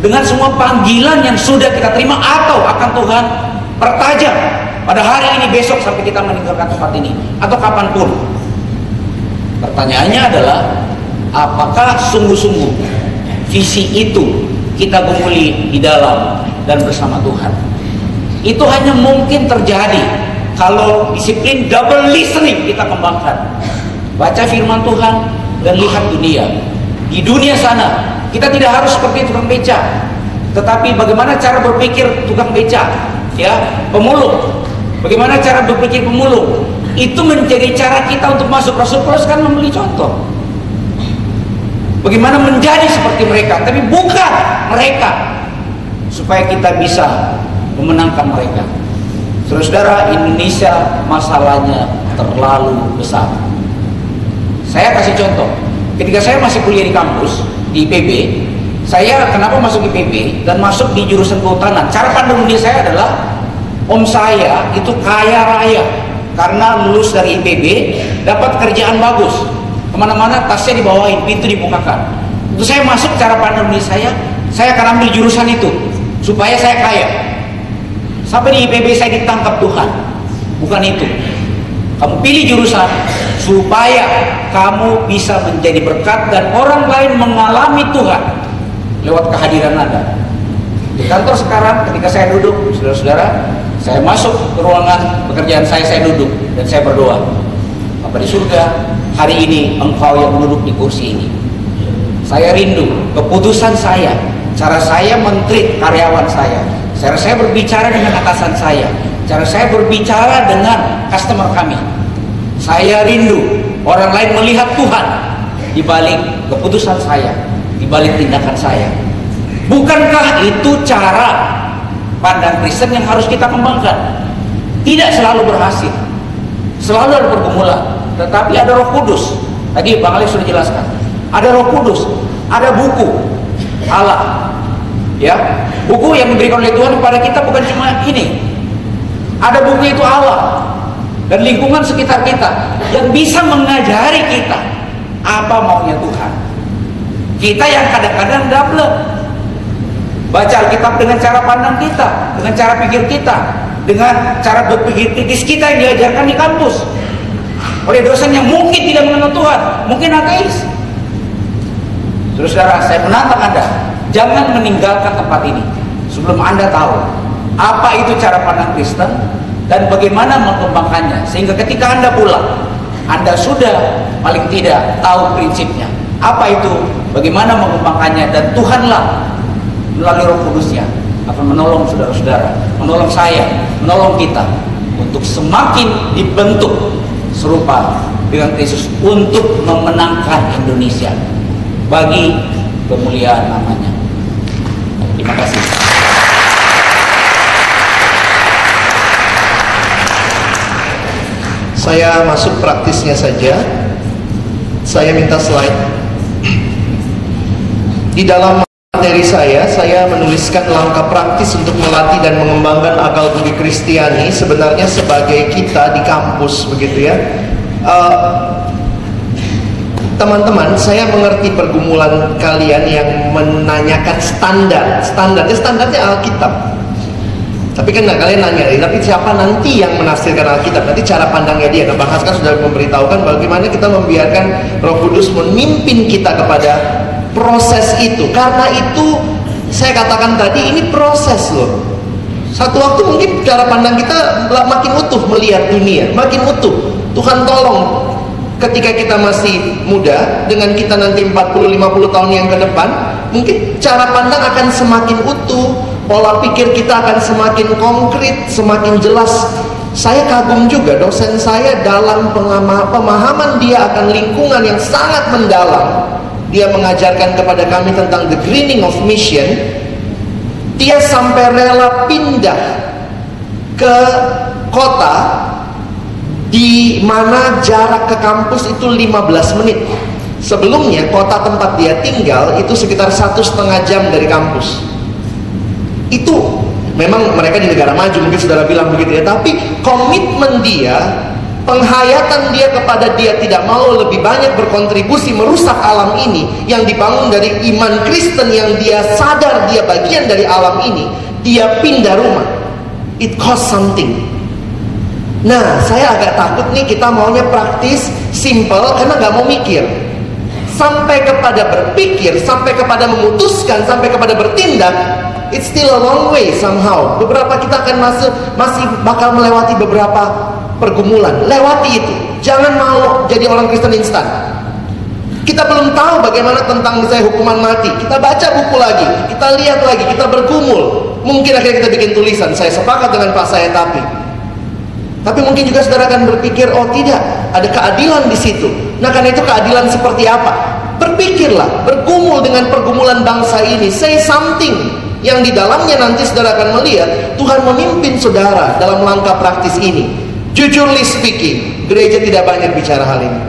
dengan semua panggilan yang sudah kita terima atau akan Tuhan pertajam pada hari ini besok sampai kita meninggalkan tempat ini atau kapan pun. Pertanyaannya adalah apakah sungguh-sungguh visi itu kita gumuli di dalam dan bersama Tuhan. Itu hanya mungkin terjadi kalau disiplin double listening kita kembangkan. Baca firman Tuhan dan lihat dunia. Di dunia sana kita tidak harus seperti tukang beca, tetapi bagaimana cara berpikir tukang beca, ya pemulung. Bagaimana cara berpikir pemulung? Itu menjadi cara kita untuk masuk. Rasul Paulus kan membeli contoh. Bagaimana menjadi seperti mereka, tapi bukan mereka supaya kita bisa memenangkan mereka. Saudara-saudara, Indonesia masalahnya terlalu besar. Saya kasih contoh. Ketika saya masih kuliah di kampus di IPB, saya kenapa masuk IPB dan masuk di jurusan kehutanan? Cara pandang dunia saya adalah om saya itu kaya raya karena lulus dari IPB dapat kerjaan bagus ke mana-mana tasnya dibawain pintu dibukakan. Itu saya masuk cara dunia saya saya akan ambil jurusan itu supaya saya kaya. Sampai di IPB saya ditangkap Tuhan. Bukan itu. Kamu pilih jurusan supaya kamu bisa menjadi berkat dan orang lain mengalami Tuhan lewat kehadiran Anda. Di kantor sekarang ketika saya duduk saudara-saudara saya masuk ke ruangan pekerjaan saya, saya duduk dan saya berdoa. Bapak di surga, hari ini engkau yang duduk di kursi ini. Saya rindu keputusan saya, cara saya menteri karyawan saya, cara saya berbicara dengan atasan saya, cara saya berbicara dengan customer kami. Saya rindu orang lain melihat Tuhan di balik keputusan saya, di balik tindakan saya. Bukankah itu cara pandang Kristen yang harus kita kembangkan. Tidak selalu berhasil. Selalu ada pergumulan. Tetapi ada roh kudus. Tadi Bang Alex sudah jelaskan. Ada roh kudus. Ada buku. Allah. Ya, buku yang diberikan oleh Tuhan kepada kita bukan cuma ini. Ada buku itu Allah dan lingkungan sekitar kita yang bisa mengajari kita apa maunya Tuhan. Kita yang kadang-kadang double Baca Alkitab dengan cara pandang kita, dengan cara pikir kita, dengan cara berpikir kritis kita yang diajarkan di kampus. Oleh dosen yang mungkin tidak mengenal Tuhan, mungkin ateis. Terus saudara, saya menantang Anda, jangan meninggalkan tempat ini sebelum Anda tahu apa itu cara pandang Kristen dan bagaimana mengembangkannya. Sehingga ketika Anda pulang, Anda sudah paling tidak tahu prinsipnya. Apa itu? Bagaimana mengembangkannya dan Tuhanlah melalui roh kudusnya akan menolong saudara-saudara, menolong saya, menolong kita untuk semakin dibentuk serupa dengan Kristus untuk memenangkan Indonesia bagi kemuliaan namanya. Terima kasih. Saya masuk praktisnya saja. Saya minta slide. Di dalam materi saya, saya menuliskan langkah praktis untuk melatih dan mengembangkan akal budi Kristiani sebenarnya sebagai kita di kampus begitu ya. Uh, teman-teman, saya mengerti pergumulan kalian yang menanyakan standar, standarnya standarnya Alkitab. Tapi kan kalian nanya, tapi siapa nanti yang menafsirkan Alkitab? Nanti cara pandangnya dia. Nah, bahas kan sudah memberitahukan bagaimana kita membiarkan Roh Kudus memimpin kita kepada proses itu. Karena itu saya katakan tadi ini proses loh. Satu waktu mungkin cara pandang kita makin utuh melihat dunia makin utuh. Tuhan tolong ketika kita masih muda dengan kita nanti 40-50 tahun yang ke depan mungkin cara pandang akan semakin utuh pola pikir kita akan semakin konkret semakin jelas. Saya kagum juga dosen saya dalam pemahaman dia akan lingkungan yang sangat mendalam dia mengajarkan kepada kami tentang the greening of mission. Dia sampai rela pindah ke kota di mana jarak ke kampus itu 15 menit. Sebelumnya kota tempat dia tinggal itu sekitar satu setengah jam dari kampus. Itu memang mereka di negara maju mungkin saudara bilang begitu ya, tapi komitmen dia penghayatan dia kepada dia tidak mau lebih banyak berkontribusi merusak alam ini yang dibangun dari iman Kristen yang dia sadar dia bagian dari alam ini. Dia pindah rumah. It cost something. Nah saya agak takut nih kita maunya praktis simple karena nggak mau mikir. Sampai kepada berpikir sampai kepada memutuskan sampai kepada bertindak it's still a long way somehow. Beberapa kita akan masih masih bakal melewati beberapa pergumulan. Lewati itu. Jangan mau jadi orang Kristen instan. Kita belum tahu bagaimana tentang misalnya hukuman mati. Kita baca buku lagi kita lihat lagi kita bergumul. Mungkin akhirnya kita bikin tulisan saya sepakat dengan Pak saya tapi tapi mungkin juga saudara akan berpikir oh tidak ada keadilan di situ. Nah karena itu keadilan seperti apa? Berpikirlah bergumul dengan pergumulan bangsa ini. Say something yang di dalamnya nanti saudara akan melihat Tuhan memimpin saudara dalam langkah praktis ini Jujurly speaking, gereja tidak banyak bicara hal ini.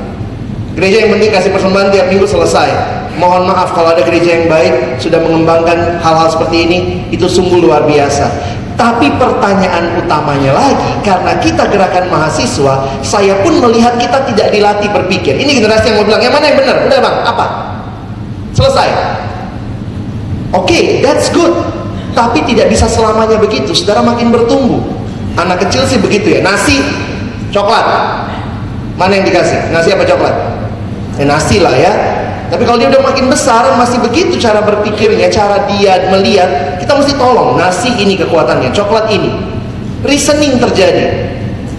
Gereja yang penting kasih persembahan tiap minggu selesai. Mohon maaf kalau ada gereja yang baik sudah mengembangkan hal-hal seperti ini, itu sungguh luar biasa. Tapi pertanyaan utamanya lagi, karena kita gerakan mahasiswa, saya pun melihat kita tidak dilatih berpikir. Ini generasi yang mau bilang, yang mana yang benar? Udah bang, apa? Selesai. Oke, okay, that's good. Tapi tidak bisa selamanya begitu. Saudara makin bertumbuh Anak kecil sih begitu ya. Nasi, coklat. Mana yang dikasih? Nasi apa coklat? Ya nasi lah ya. Tapi kalau dia udah makin besar, masih begitu cara berpikirnya, cara dia melihat, kita mesti tolong. Nasi ini kekuatannya, coklat ini. Reasoning terjadi.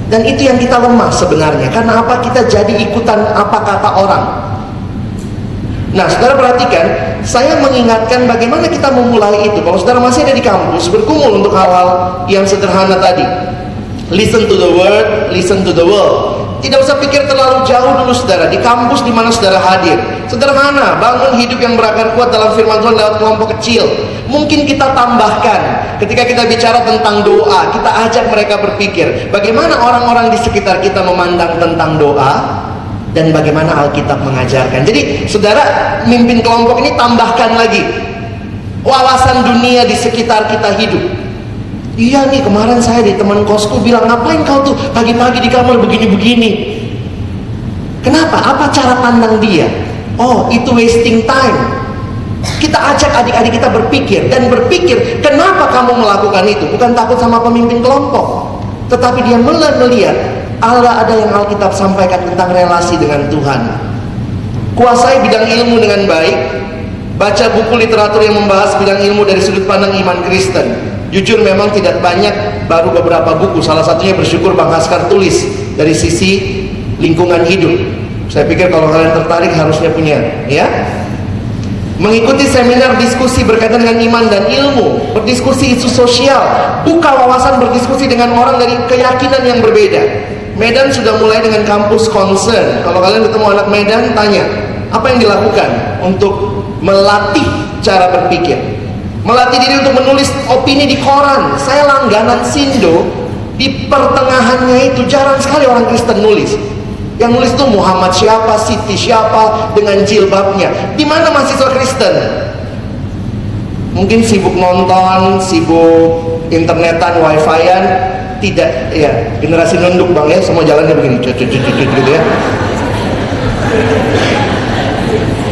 Dan itu yang kita lemah sebenarnya. Karena apa? Kita jadi ikutan apa kata orang. Nah, saudara perhatikan, saya mengingatkan bagaimana kita memulai itu. Kalau saudara masih ada di kampus, berkumul untuk hal-hal yang sederhana tadi. Listen to the word, listen to the world. Tidak usah pikir terlalu jauh dulu saudara Di kampus di mana saudara hadir Sederhana, bangun hidup yang berakar kuat dalam firman Tuhan lewat kelompok kecil Mungkin kita tambahkan Ketika kita bicara tentang doa Kita ajak mereka berpikir Bagaimana orang-orang di sekitar kita memandang tentang doa dan bagaimana Alkitab mengajarkan. Jadi, saudara mimpin kelompok ini tambahkan lagi wawasan dunia di sekitar kita hidup. Iya nih kemarin saya di teman kosku bilang ngapain kau tuh pagi-pagi di kamar begini-begini. Kenapa? Apa cara pandang dia? Oh itu wasting time. Kita ajak adik-adik kita berpikir dan berpikir kenapa kamu melakukan itu? Bukan takut sama pemimpin kelompok, tetapi dia melihat Allah ada yang Alkitab sampaikan tentang relasi dengan Tuhan. Kuasai bidang ilmu dengan baik. Baca buku literatur yang membahas bidang ilmu dari sudut pandang iman Kristen. Jujur memang tidak banyak, baru beberapa buku. Salah satunya bersyukur Bang Haskar tulis dari sisi lingkungan hidup. Saya pikir kalau kalian tertarik harusnya punya, ya. Mengikuti seminar diskusi berkaitan dengan iman dan ilmu, berdiskusi isu sosial, buka wawasan berdiskusi dengan orang dari keyakinan yang berbeda. Medan sudah mulai dengan kampus concern. Kalau kalian ketemu anak Medan, tanya apa yang dilakukan untuk melatih cara berpikir. Melatih diri untuk menulis opini di koran. Saya langganan Sindo di pertengahannya itu jarang sekali orang Kristen nulis. Yang nulis itu Muhammad siapa, Siti siapa dengan jilbabnya. Di mana mahasiswa Kristen? Mungkin sibuk nonton, sibuk internetan, wifi-an, tidak ya generasi nunduk bang ya semua jalannya begini cut, cut, cut, gitu ya.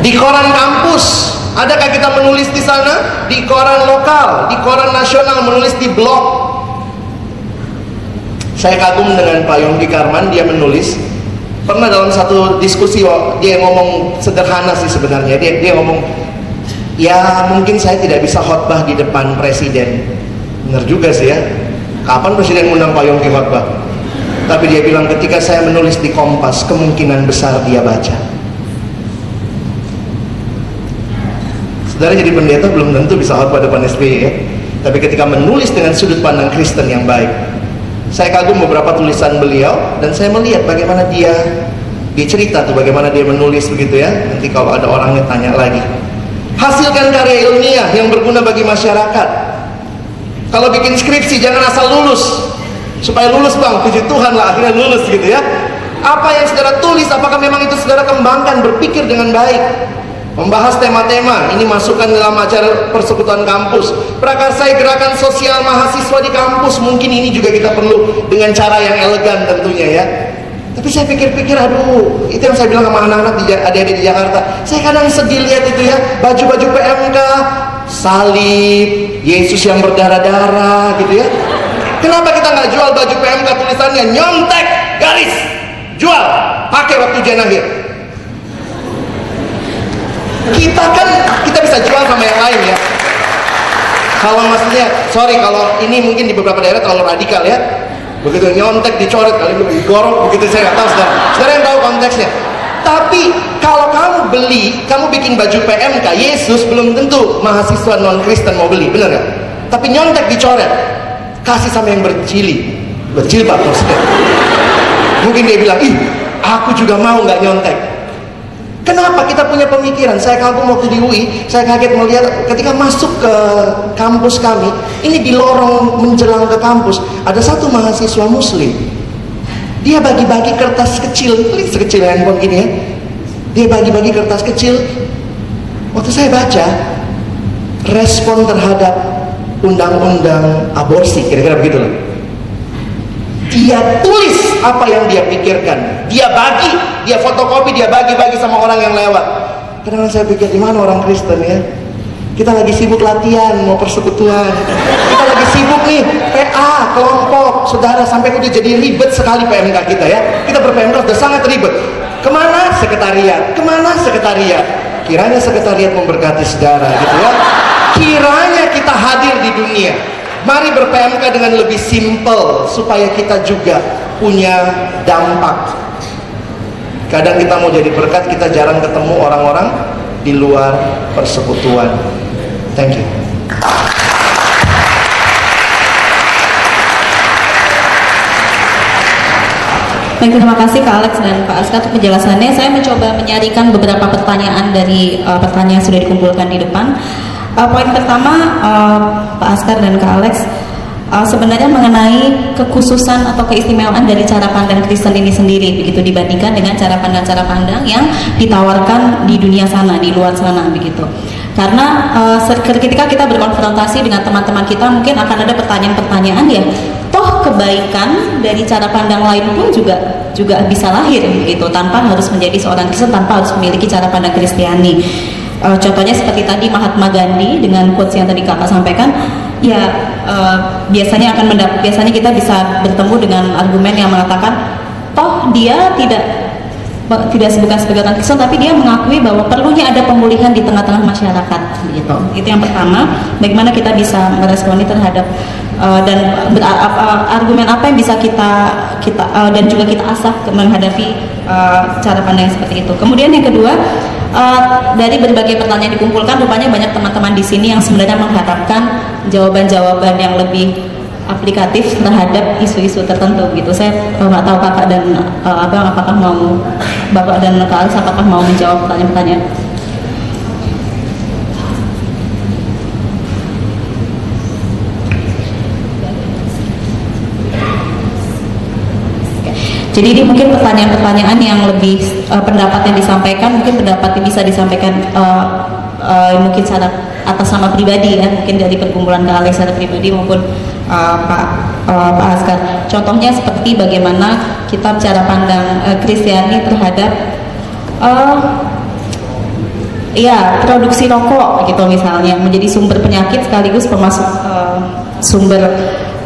Di koran kampus adakah kita menulis di sana? Di koran lokal di koran nasional menulis di blog. Saya kagum dengan Pak Yongki Karman dia menulis. Pernah dalam satu diskusi dia ngomong sederhana sih sebenarnya. Dia dia ngomong ya mungkin saya tidak bisa khotbah di depan presiden. Benar juga sih ya Kapan Presiden mengundang Pak Yongki khotbah? Tapi dia bilang ketika saya menulis di Kompas, kemungkinan besar dia baca. Saudara jadi pendeta belum tentu bisa khotbah depan SBY ya. Tapi ketika menulis dengan sudut pandang Kristen yang baik, saya kagum beberapa tulisan beliau dan saya melihat bagaimana dia dia cerita tuh bagaimana dia menulis begitu ya. Nanti kalau ada orangnya tanya lagi. Hasilkan karya ilmiah yang berguna bagi masyarakat kalau bikin skripsi jangan asal lulus. Supaya lulus bang, puji Tuhan lah akhirnya lulus gitu ya. Apa yang saudara tulis, apakah memang itu saudara kembangkan, berpikir dengan baik? membahas tema-tema ini masukkan dalam acara persekutuan kampus prakarsai gerakan sosial mahasiswa di kampus mungkin ini juga kita perlu dengan cara yang elegan tentunya ya tapi saya pikir-pikir aduh itu yang saya bilang sama anak-anak di adik-adik di Jakarta saya kadang sedih lihat itu ya baju-baju PMK salib Yesus yang berdarah-darah gitu ya. Kenapa kita nggak jual baju PMK tulisannya? Nyontek garis jual pakai waktu ujian akhir. Kita kan kita bisa jual sama yang lain ya. Kalau maksudnya sorry kalau ini mungkin di beberapa daerah terlalu radikal ya. Begitu nyontek dicoret kali itu digorok begitu saya nggak tahu saudara. Saudara yang tahu konteksnya tapi kalau kamu beli kamu bikin baju PMK Yesus belum tentu mahasiswa non Kristen mau beli benar nggak? Tapi nyontek dicoret. Kasih sama yang bercili. Berjilbab maksudnya mungkin dia bilang ih aku juga mau nggak nyontek. Kenapa kita punya pemikiran? Saya kagum waktu di UI, saya kaget melihat ketika masuk ke kampus kami, ini di lorong menjelang ke kampus, ada satu mahasiswa muslim. Dia bagi-bagi kertas kecil, sekecil handphone gini ya. Dia bagi-bagi kertas kecil. Waktu saya baca, respon terhadap undang-undang aborsi, kira-kira begitu lah. Dia tulis apa yang dia pikirkan. Dia bagi, dia fotokopi, dia bagi-bagi sama orang yang lewat. Kadang saya pikir di mana orang Kristen ya? Kita lagi sibuk latihan, mau persekutuan. Kita lagi sibuk nih, kelompok, saudara sampai udah jadi ribet sekali PMK kita ya. Kita ber-PMK udah sangat ribet. Ke mana sekretariat? Ke mana sekretariat? Kiranya sekretariat memberkati saudara gitu ya. Kiranya kita hadir di dunia. Mari ber-PMK dengan lebih simple supaya kita juga punya dampak. Kadang kita mau jadi berkat, kita jarang ketemu orang-orang di luar persekutuan. Thank you. Baik, terima kasih Kak Alex dan Pak Aska untuk penjelasannya. Saya mencoba menyaringkan beberapa pertanyaan dari uh, pertanyaan yang sudah dikumpulkan di depan. Uh, poin pertama, uh, Pak Askar dan Kak Alex, uh, sebenarnya mengenai kekhususan atau keistimewaan dari cara pandang Kristen ini sendiri, begitu dibandingkan dengan cara pandang-cara pandang yang ditawarkan di dunia sana, di luar sana, begitu. Karena uh, ketika kita berkonfrontasi dengan teman-teman kita, mungkin akan ada pertanyaan-pertanyaan ya, kebaikan dari cara pandang lain pun juga juga bisa lahir gitu tanpa harus menjadi seorang Kristen tanpa harus memiliki cara pandang Kristiani. Uh, contohnya seperti tadi Mahatma Gandhi dengan quotes yang tadi kakak sampaikan, ya uh, biasanya akan mendap biasanya kita bisa bertemu dengan argumen yang mengatakan toh dia tidak tidak bukan sebagai orang Kristen tapi dia mengakui bahwa perlunya ada pemulihan di tengah-tengah masyarakat gitu itu yang pertama bagaimana kita bisa meresponi terhadap uh, dan ber, uh, argumen apa yang bisa kita kita uh, dan juga kita asah menghadapi uh, cara pandang seperti itu kemudian yang kedua uh, dari berbagai pertanyaan dikumpulkan rupanya banyak teman-teman di sini yang sebenarnya mengharapkan jawaban-jawaban yang lebih aplikatif terhadap isu-isu tertentu gitu. Saya nggak tahu kakak dan uh, abang apakah mau bapak dan kak Alex apakah mau menjawab pertanyaan-pertanyaan. Jadi ini mungkin pertanyaan-pertanyaan yang lebih uh, pendapat yang disampaikan mungkin pendapat yang bisa disampaikan uh, uh, mungkin secara atas nama pribadi ya mungkin dari perkumpulan ke Alex secara pribadi maupun uh, Pak uh, Pak Askar. Contohnya seperti bagaimana kita cara pandang uh, Kristiani terhadap uh, ya produksi rokok gitu misalnya menjadi sumber penyakit sekaligus pemasuk uh, sumber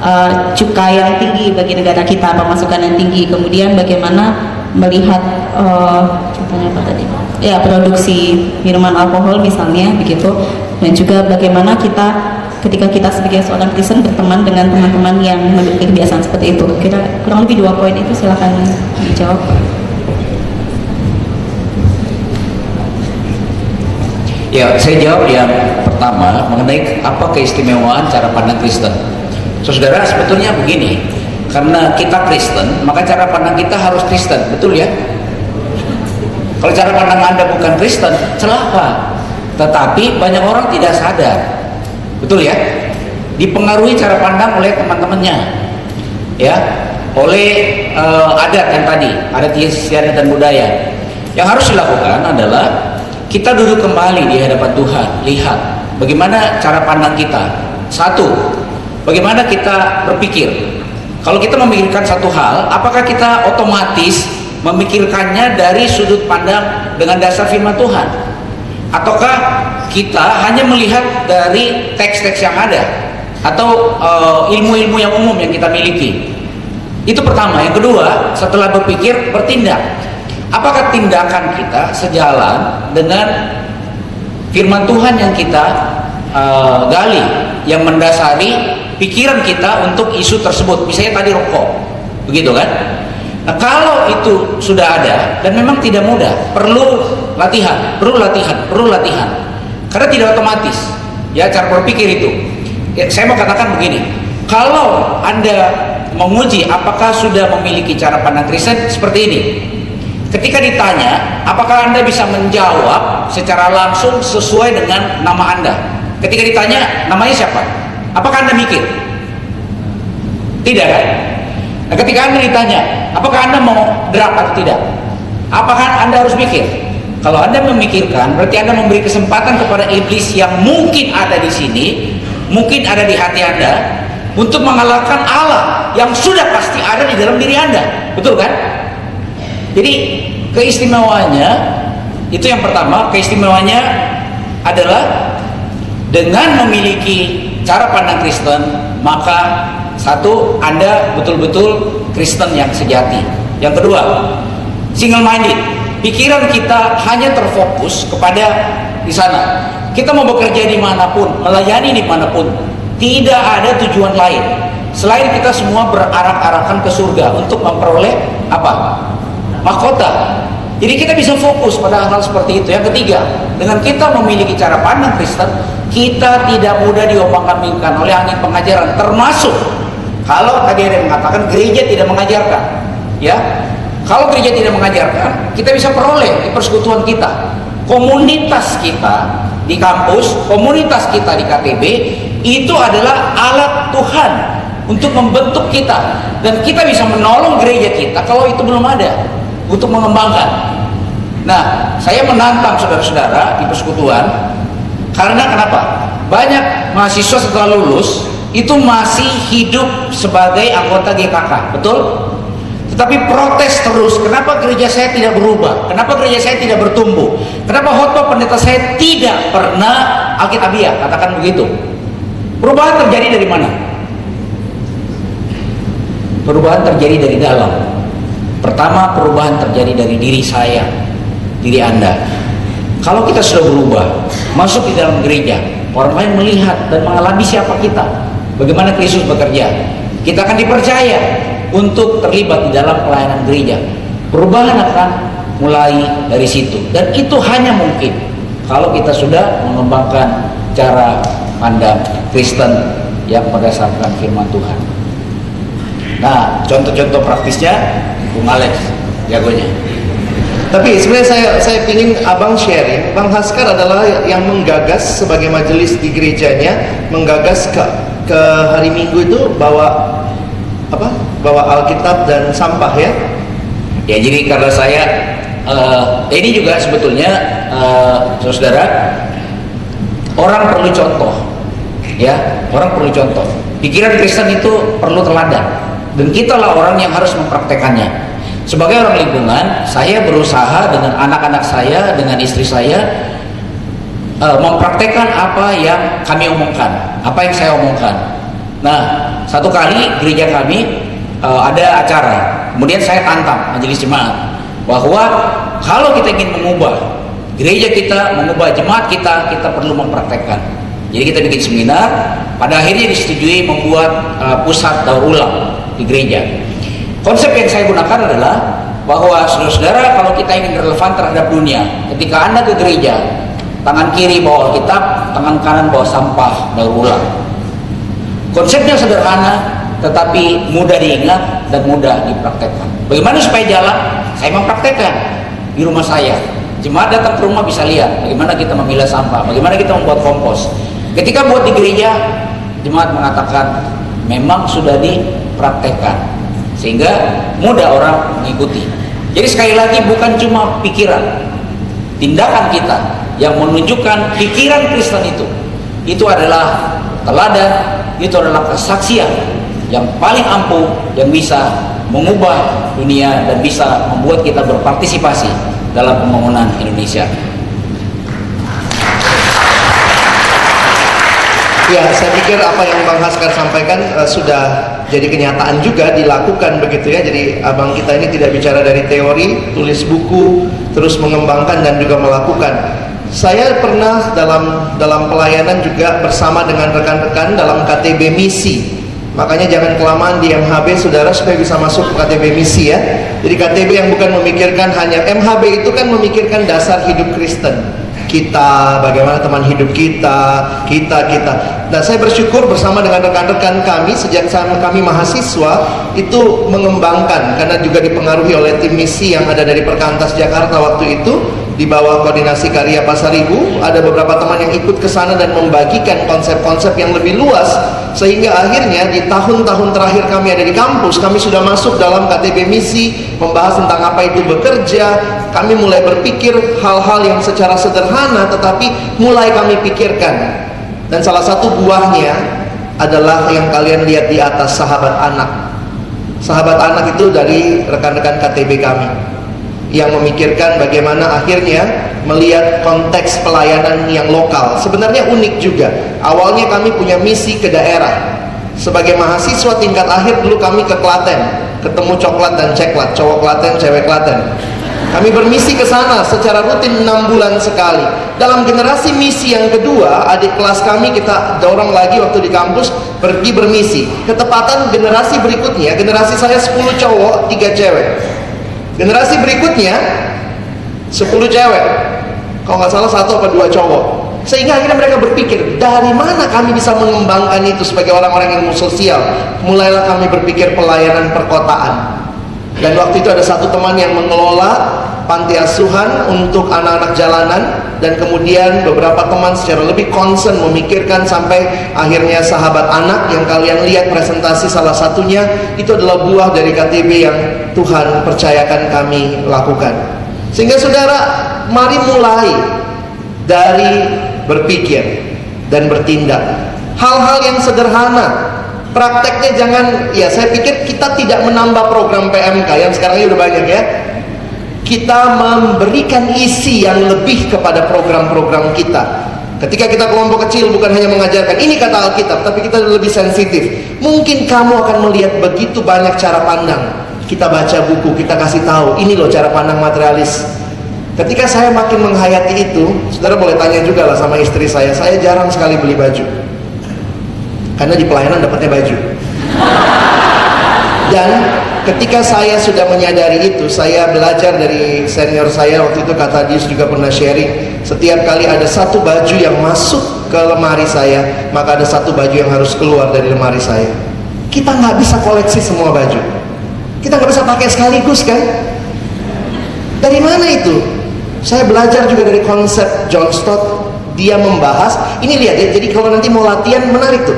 uh, cukai yang tinggi bagi negara kita pemasukan yang tinggi. Kemudian bagaimana melihat uh, apa tadi? Ya produksi minuman alkohol misalnya begitu. Dan juga bagaimana kita ketika kita sebagai seorang Kristen berteman dengan teman-teman yang memiliki kebiasaan seperti itu. Kira kurang lebih dua poin itu silahkan dijawab. Ya, saya jawab yang pertama mengenai apa keistimewaan cara pandang Kristen. Saudara, sebetulnya begini, karena kita Kristen, maka cara pandang kita harus Kristen, betul ya? Kalau cara pandang Anda bukan Kristen, celaka. Tetapi banyak orang tidak sadar, betul ya? Dipengaruhi cara pandang oleh teman-temannya, ya, oleh uh, adat yang tadi, adat istiadat dan budaya. Yang harus dilakukan adalah kita duduk kembali di hadapan Tuhan, lihat bagaimana cara pandang kita. Satu, bagaimana kita berpikir. Kalau kita memikirkan satu hal, apakah kita otomatis memikirkannya dari sudut pandang dengan dasar firman Tuhan? Ataukah kita hanya melihat dari teks-teks yang ada atau eh, ilmu-ilmu yang umum yang kita miliki? Itu pertama. Yang kedua, setelah berpikir, bertindak. Apakah tindakan kita sejalan dengan firman Tuhan yang kita uh, gali, yang mendasari pikiran kita untuk isu tersebut? Misalnya tadi rokok, begitu kan? Nah, kalau itu sudah ada dan memang tidak mudah, perlu latihan, perlu latihan, perlu latihan. Karena tidak otomatis. Ya, cara berpikir itu. Ya, saya mau katakan begini, kalau Anda menguji apakah sudah memiliki cara pandang Kristen seperti ini. Ketika ditanya, apakah Anda bisa menjawab secara langsung sesuai dengan nama Anda? Ketika ditanya, namanya siapa? Apakah Anda mikir? Tidak kan? Nah, ketika Anda ditanya, apakah Anda mau drop atau tidak? Apakah Anda harus mikir? Kalau Anda memikirkan, berarti Anda memberi kesempatan kepada iblis yang mungkin ada di sini, mungkin ada di hati Anda, untuk mengalahkan Allah yang sudah pasti ada di dalam diri Anda. Betul kan? Jadi keistimewaannya itu yang pertama, keistimewaannya adalah dengan memiliki cara pandang Kristen, maka satu Anda betul-betul Kristen yang sejati. Yang kedua, single minded. Pikiran kita hanya terfokus kepada di sana. Kita mau bekerja di mana pun, melayani di mana pun, tidak ada tujuan lain selain kita semua berarak-arakan ke surga untuk memperoleh apa? Mahkota. Jadi kita bisa fokus pada hal seperti itu. Yang ketiga, dengan kita memiliki cara pandang Kristen, kita tidak mudah diombang-ambingkan oleh angin pengajaran, termasuk kalau tadi ada yang mengatakan gereja tidak mengajarkan, ya. Kalau gereja tidak mengajarkan, kita bisa peroleh di persekutuan kita, komunitas kita di kampus, komunitas kita di KTB itu adalah alat Tuhan untuk membentuk kita dan kita bisa menolong gereja kita kalau itu belum ada untuk mengembangkan. Nah, saya menantang saudara-saudara di persekutuan karena kenapa? Banyak mahasiswa setelah lulus itu masih hidup sebagai anggota GKK, betul? Tetapi protes terus, kenapa gereja saya tidak berubah? Kenapa gereja saya tidak bertumbuh? Kenapa khotbah pendeta saya tidak pernah alkitabiah? Katakan begitu. Perubahan terjadi dari mana? Perubahan terjadi dari dalam. Pertama, perubahan terjadi dari diri saya, diri Anda. Kalau kita sudah berubah, masuk di dalam gereja, orang lain melihat dan mengalami siapa kita, bagaimana Kristus bekerja. Kita akan dipercaya untuk terlibat di dalam pelayanan gereja. Perubahan akan mulai dari situ dan itu hanya mungkin kalau kita sudah mengembangkan cara pandang Kristen yang berdasarkan firman Tuhan. Nah, contoh-contoh praktisnya Bung Alex jagonya. Tapi sebenarnya saya saya ingin abang sharing. Bang Haskar adalah yang menggagas sebagai majelis di gerejanya, menggagas ke ke hari Minggu itu bawa apa? Bawa Alkitab dan sampah ya. Ya, jadi karena saya uh, ini juga sebetulnya uh, saudara orang perlu contoh, ya orang perlu contoh. Pikiran Kristen itu perlu teladan dan kita lah orang yang harus mempraktekannya. Sebagai orang lingkungan, saya berusaha dengan anak-anak saya, dengan istri saya uh, mempraktekkan apa yang kami omongkan, apa yang saya omongkan. Nah, satu kali gereja kami uh, ada acara, kemudian saya tantang majelis jemaat bahwa kalau kita ingin mengubah gereja kita, mengubah jemaat kita, kita perlu mempraktekkan. Jadi kita bikin seminar, pada akhirnya disetujui membuat uh, pusat daur ulang di gereja. Konsep yang saya gunakan adalah bahwa saudara-saudara kalau kita ingin relevan terhadap dunia, ketika anda ke gereja, tangan kiri bawa kitab, tangan kanan bawa sampah daur ulang. Konsepnya sederhana, tetapi mudah diingat dan mudah dipraktekkan. Bagaimana supaya jalan? Saya mempraktekkan di rumah saya. Jemaat datang ke rumah bisa lihat bagaimana kita memilah sampah, bagaimana kita membuat kompos. Ketika buat di gereja, jemaat mengatakan memang sudah dipraktekkan sehingga mudah orang mengikuti. Jadi sekali lagi bukan cuma pikiran, tindakan kita yang menunjukkan pikiran Kristen itu itu adalah teladan, itu adalah kesaksian yang paling ampuh yang bisa mengubah dunia dan bisa membuat kita berpartisipasi dalam pembangunan Indonesia. Ya, saya pikir apa yang Bang Haskar sampaikan eh, sudah jadi kenyataan juga dilakukan begitu ya. Jadi abang kita ini tidak bicara dari teori, tulis buku, terus mengembangkan dan juga melakukan. Saya pernah dalam dalam pelayanan juga bersama dengan rekan-rekan dalam KTB misi. Makanya jangan kelamaan di MHB saudara supaya bisa masuk ke KTB misi ya. Jadi KTB yang bukan memikirkan hanya MHB itu kan memikirkan dasar hidup Kristen kita, bagaimana teman hidup kita, kita, kita. Nah, saya bersyukur bersama dengan rekan-rekan kami sejak saat kami mahasiswa itu mengembangkan karena juga dipengaruhi oleh tim misi yang ada dari Perkantas Jakarta waktu itu di bawah koordinasi karya Pasar Ibu ada beberapa teman yang ikut ke sana dan membagikan konsep-konsep yang lebih luas sehingga akhirnya di tahun-tahun terakhir kami ada di kampus kami sudah masuk dalam KTB misi membahas tentang apa itu bekerja. Kami mulai berpikir hal-hal yang secara sederhana tetapi mulai kami pikirkan. Dan salah satu buahnya adalah yang kalian lihat di atas sahabat anak. Sahabat anak itu dari rekan-rekan KTB kami yang memikirkan bagaimana akhirnya melihat konteks pelayanan yang lokal. Sebenarnya unik juga. Awalnya kami punya misi ke daerah. Sebagai mahasiswa tingkat akhir dulu kami ke Klaten, ketemu coklat dan ceklat, cowok Klaten, cewek Klaten. Kami bermisi ke sana secara rutin 6 bulan sekali. Dalam generasi misi yang kedua, adik kelas kami kita dorong lagi waktu di kampus pergi bermisi. Ketepatan generasi berikutnya, generasi saya 10 cowok, 3 cewek. Generasi berikutnya 10 cewek. Kalau nggak salah satu apa dua cowok. Sehingga akhirnya mereka berpikir, dari mana kami bisa mengembangkan itu sebagai orang-orang ilmu sosial? Mulailah kami berpikir pelayanan perkotaan. Dan waktu itu ada satu teman yang mengelola panti asuhan untuk anak-anak jalanan dan kemudian beberapa teman secara lebih concern memikirkan sampai akhirnya sahabat anak yang kalian lihat presentasi salah satunya itu adalah buah dari KTB yang Tuhan percayakan kami lakukan. Sehingga saudara, mari mulai dari berpikir dan bertindak. Hal-hal yang sederhana. Prakteknya jangan, ya saya pikir kita tidak menambah program PMK yang sekarang ini udah banyak ya. Kita memberikan isi yang lebih kepada program-program kita. Ketika kita kelompok kecil bukan hanya mengajarkan ini kata Alkitab, tapi kita lebih sensitif. Mungkin kamu akan melihat begitu banyak cara pandang. Kita baca buku, kita kasih tahu, ini loh cara pandang materialis. Ketika saya makin menghayati itu, saudara boleh tanya juga lah sama istri saya, saya jarang sekali beli baju. Karena di pelayanan dapatnya baju. Dan ketika saya sudah menyadari itu, saya belajar dari senior saya waktu itu kata Dius juga pernah sharing. Setiap kali ada satu baju yang masuk ke lemari saya, maka ada satu baju yang harus keluar dari lemari saya. Kita nggak bisa koleksi semua baju. Kita nggak bisa pakai sekaligus kan? Dari mana itu? Saya belajar juga dari konsep John Stott. Dia membahas, ini lihat ya, jadi kalau nanti mau latihan menarik tuh.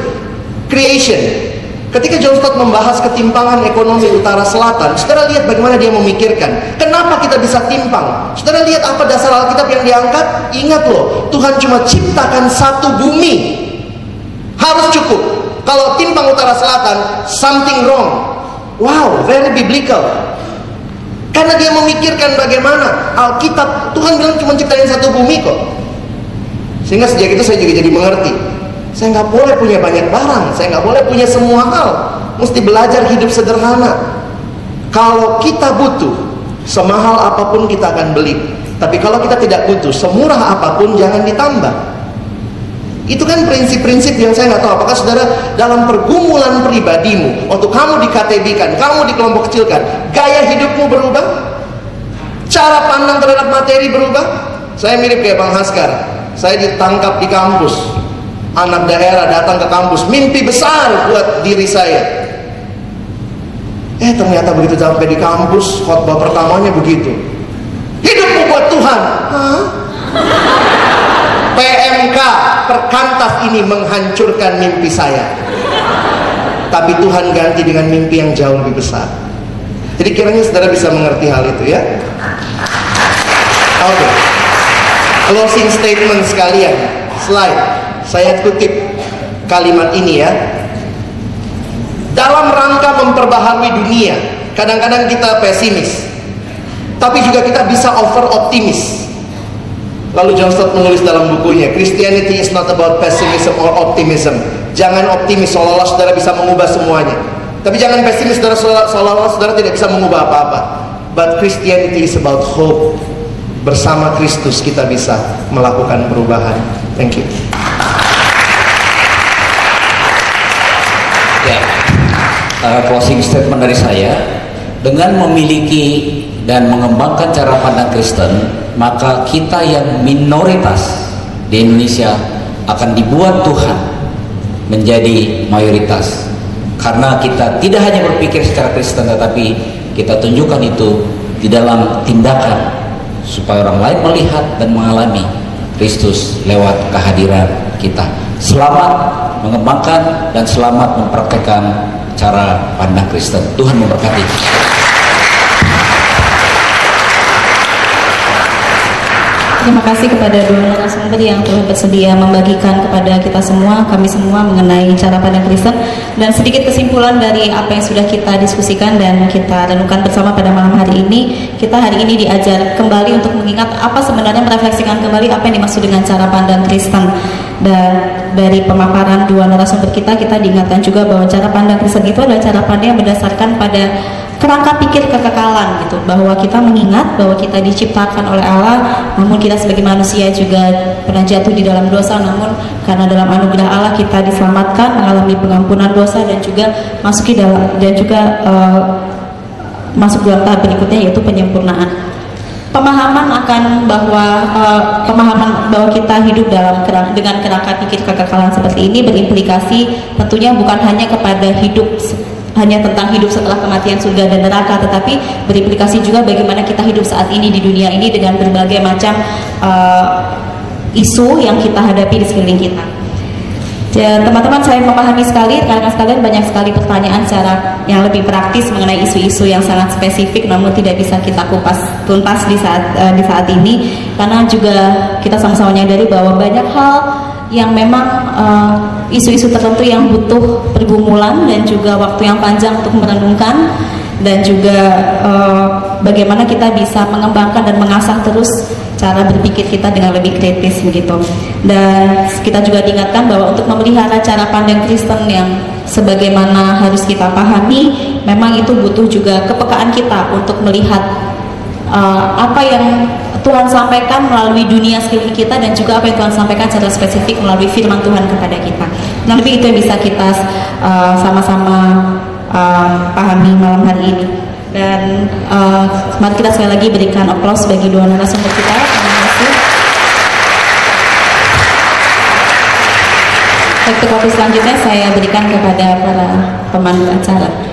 Creation. Ketika John Stott membahas ketimpangan ekonomi utara selatan, saudara lihat bagaimana dia memikirkan. Kenapa kita bisa timpang? Saudara lihat apa dasar Alkitab yang diangkat? Ingat loh, Tuhan cuma ciptakan satu bumi. Harus cukup. Kalau timpang utara selatan, something wrong. Wow, very biblical. Karena dia memikirkan bagaimana Alkitab, Tuhan bilang cuma ciptain satu bumi kok. Sehingga sejak itu saya juga jadi mengerti. Saya nggak boleh punya banyak barang, saya nggak boleh punya semua hal. Mesti belajar hidup sederhana. Kalau kita butuh, semahal apa pun kita akan beli. Tapi kalau kita tidak butuh, semurah apa pun jangan ditambah. Itu kan prinsip-prinsip yang saya nggak tahu apakah saudara dalam pergumulan pribadimu, waktu kamu di KTB kan, kamu di kelompok kecil kan, gaya hidupmu berubah, cara pandang terhadap materi berubah. Saya mirip kayak Bang Haskar. Saya ditangkap di kampus, anak daerah datang ke kampus, mimpi besar buat diri saya. Eh ternyata begitu sampai di kampus, khotbah pertamanya begitu. Hidupmu buat Tuhan. PMK perkantas ini menghancurkan mimpi saya. Tapi Tuhan ganti dengan mimpi yang jauh lebih besar. Jadi kiranya saudara bisa mengerti hal itu ya. Oke. closing statement sekalian. Slide. Saya kutip kalimat ini ya. Dalam rangka memperbaharui dunia, kadang-kadang kita pesimis. Tapi juga kita bisa over optimis. Lalu John Stott menulis dalam bukunya, Christianity is not about pessimism or optimism. Jangan optimis seolah-olah saudara bisa mengubah semuanya. Tapi jangan pesimis saudara seolah-olah saudara tidak bisa mengubah apa-apa. But Christianity is about hope. Bersama Kristus kita bisa melakukan perubahan. Thank you. Ya, uh, closing statement dari saya, dengan memiliki dan mengembangkan cara pandang Kristen, maka kita yang minoritas di Indonesia akan dibuat Tuhan menjadi mayoritas. Karena kita tidak hanya berpikir secara Kristen, tetapi kita tunjukkan itu di dalam tindakan supaya orang lain melihat dan mengalami Kristus lewat kehadiran kita. Selamat mengembangkan dan selamat mempraktekkan cara pandang Kristen. Tuhan memberkati. Terima kasih kepada dua narasumber yang telah bersedia membagikan kepada kita semua, kami semua mengenai cara pandang Kristen dan sedikit kesimpulan dari apa yang sudah kita diskusikan dan kita renungkan bersama pada malam hari ini. Kita hari ini diajar kembali untuk mengingat apa sebenarnya merefleksikan kembali apa yang dimaksud dengan cara pandang Kristen dan dari pemaparan dua narasumber kita kita diingatkan juga bahwa cara pandang Kristen itu adalah cara pandang yang berdasarkan pada kerangka pikir kekekalan gitu. Bahwa kita mengingat bahwa kita diciptakan oleh Allah namun kita sebagai manusia juga pernah jatuh di dalam dosa namun karena dalam anugerah Allah kita diselamatkan mengalami pengampunan dosa dan juga masuki dalam dan juga uh, masuk dalam tahap berikutnya yaitu penyempurnaan. Pemahaman akan bahwa uh, pemahaman bahwa kita hidup dalam kerang, dengan kerangka pikir kekekalan seperti ini berimplikasi tentunya bukan hanya kepada hidup hanya tentang hidup setelah kematian surga dan neraka tetapi berimplikasi juga bagaimana kita hidup saat ini di dunia ini dengan berbagai macam uh, isu yang kita hadapi di sekeliling kita. Teman-teman saya memahami sekali karena sekalian banyak sekali pertanyaan secara yang lebih praktis mengenai isu-isu yang sangat spesifik namun tidak bisa kita kupas tuntas di saat uh, di saat ini. Karena juga kita sama-sama menyadari bahwa banyak hal yang memang isu isu-isu tertentu yang butuh pergumulan dan juga waktu yang panjang untuk merenungkan dan juga uh, bagaimana kita bisa mengembangkan dan mengasah terus cara berpikir kita dengan lebih kritis begitu. Dan kita juga diingatkan bahwa untuk memelihara cara pandang Kristen yang sebagaimana harus kita pahami memang itu butuh juga kepekaan kita untuk melihat uh, apa yang Tuhan sampaikan melalui dunia sekeliling kita dan juga apa yang Tuhan sampaikan secara spesifik melalui firman Tuhan kepada kita. Nah, lebih itu yang bisa kita uh, sama-sama uh, pahami malam hari ini. Dan uh, mari kita sekali lagi berikan aplaus bagi dua narasumber kita. Terima kasih. Untuk kopi selanjutnya saya berikan kepada para pemandu acara.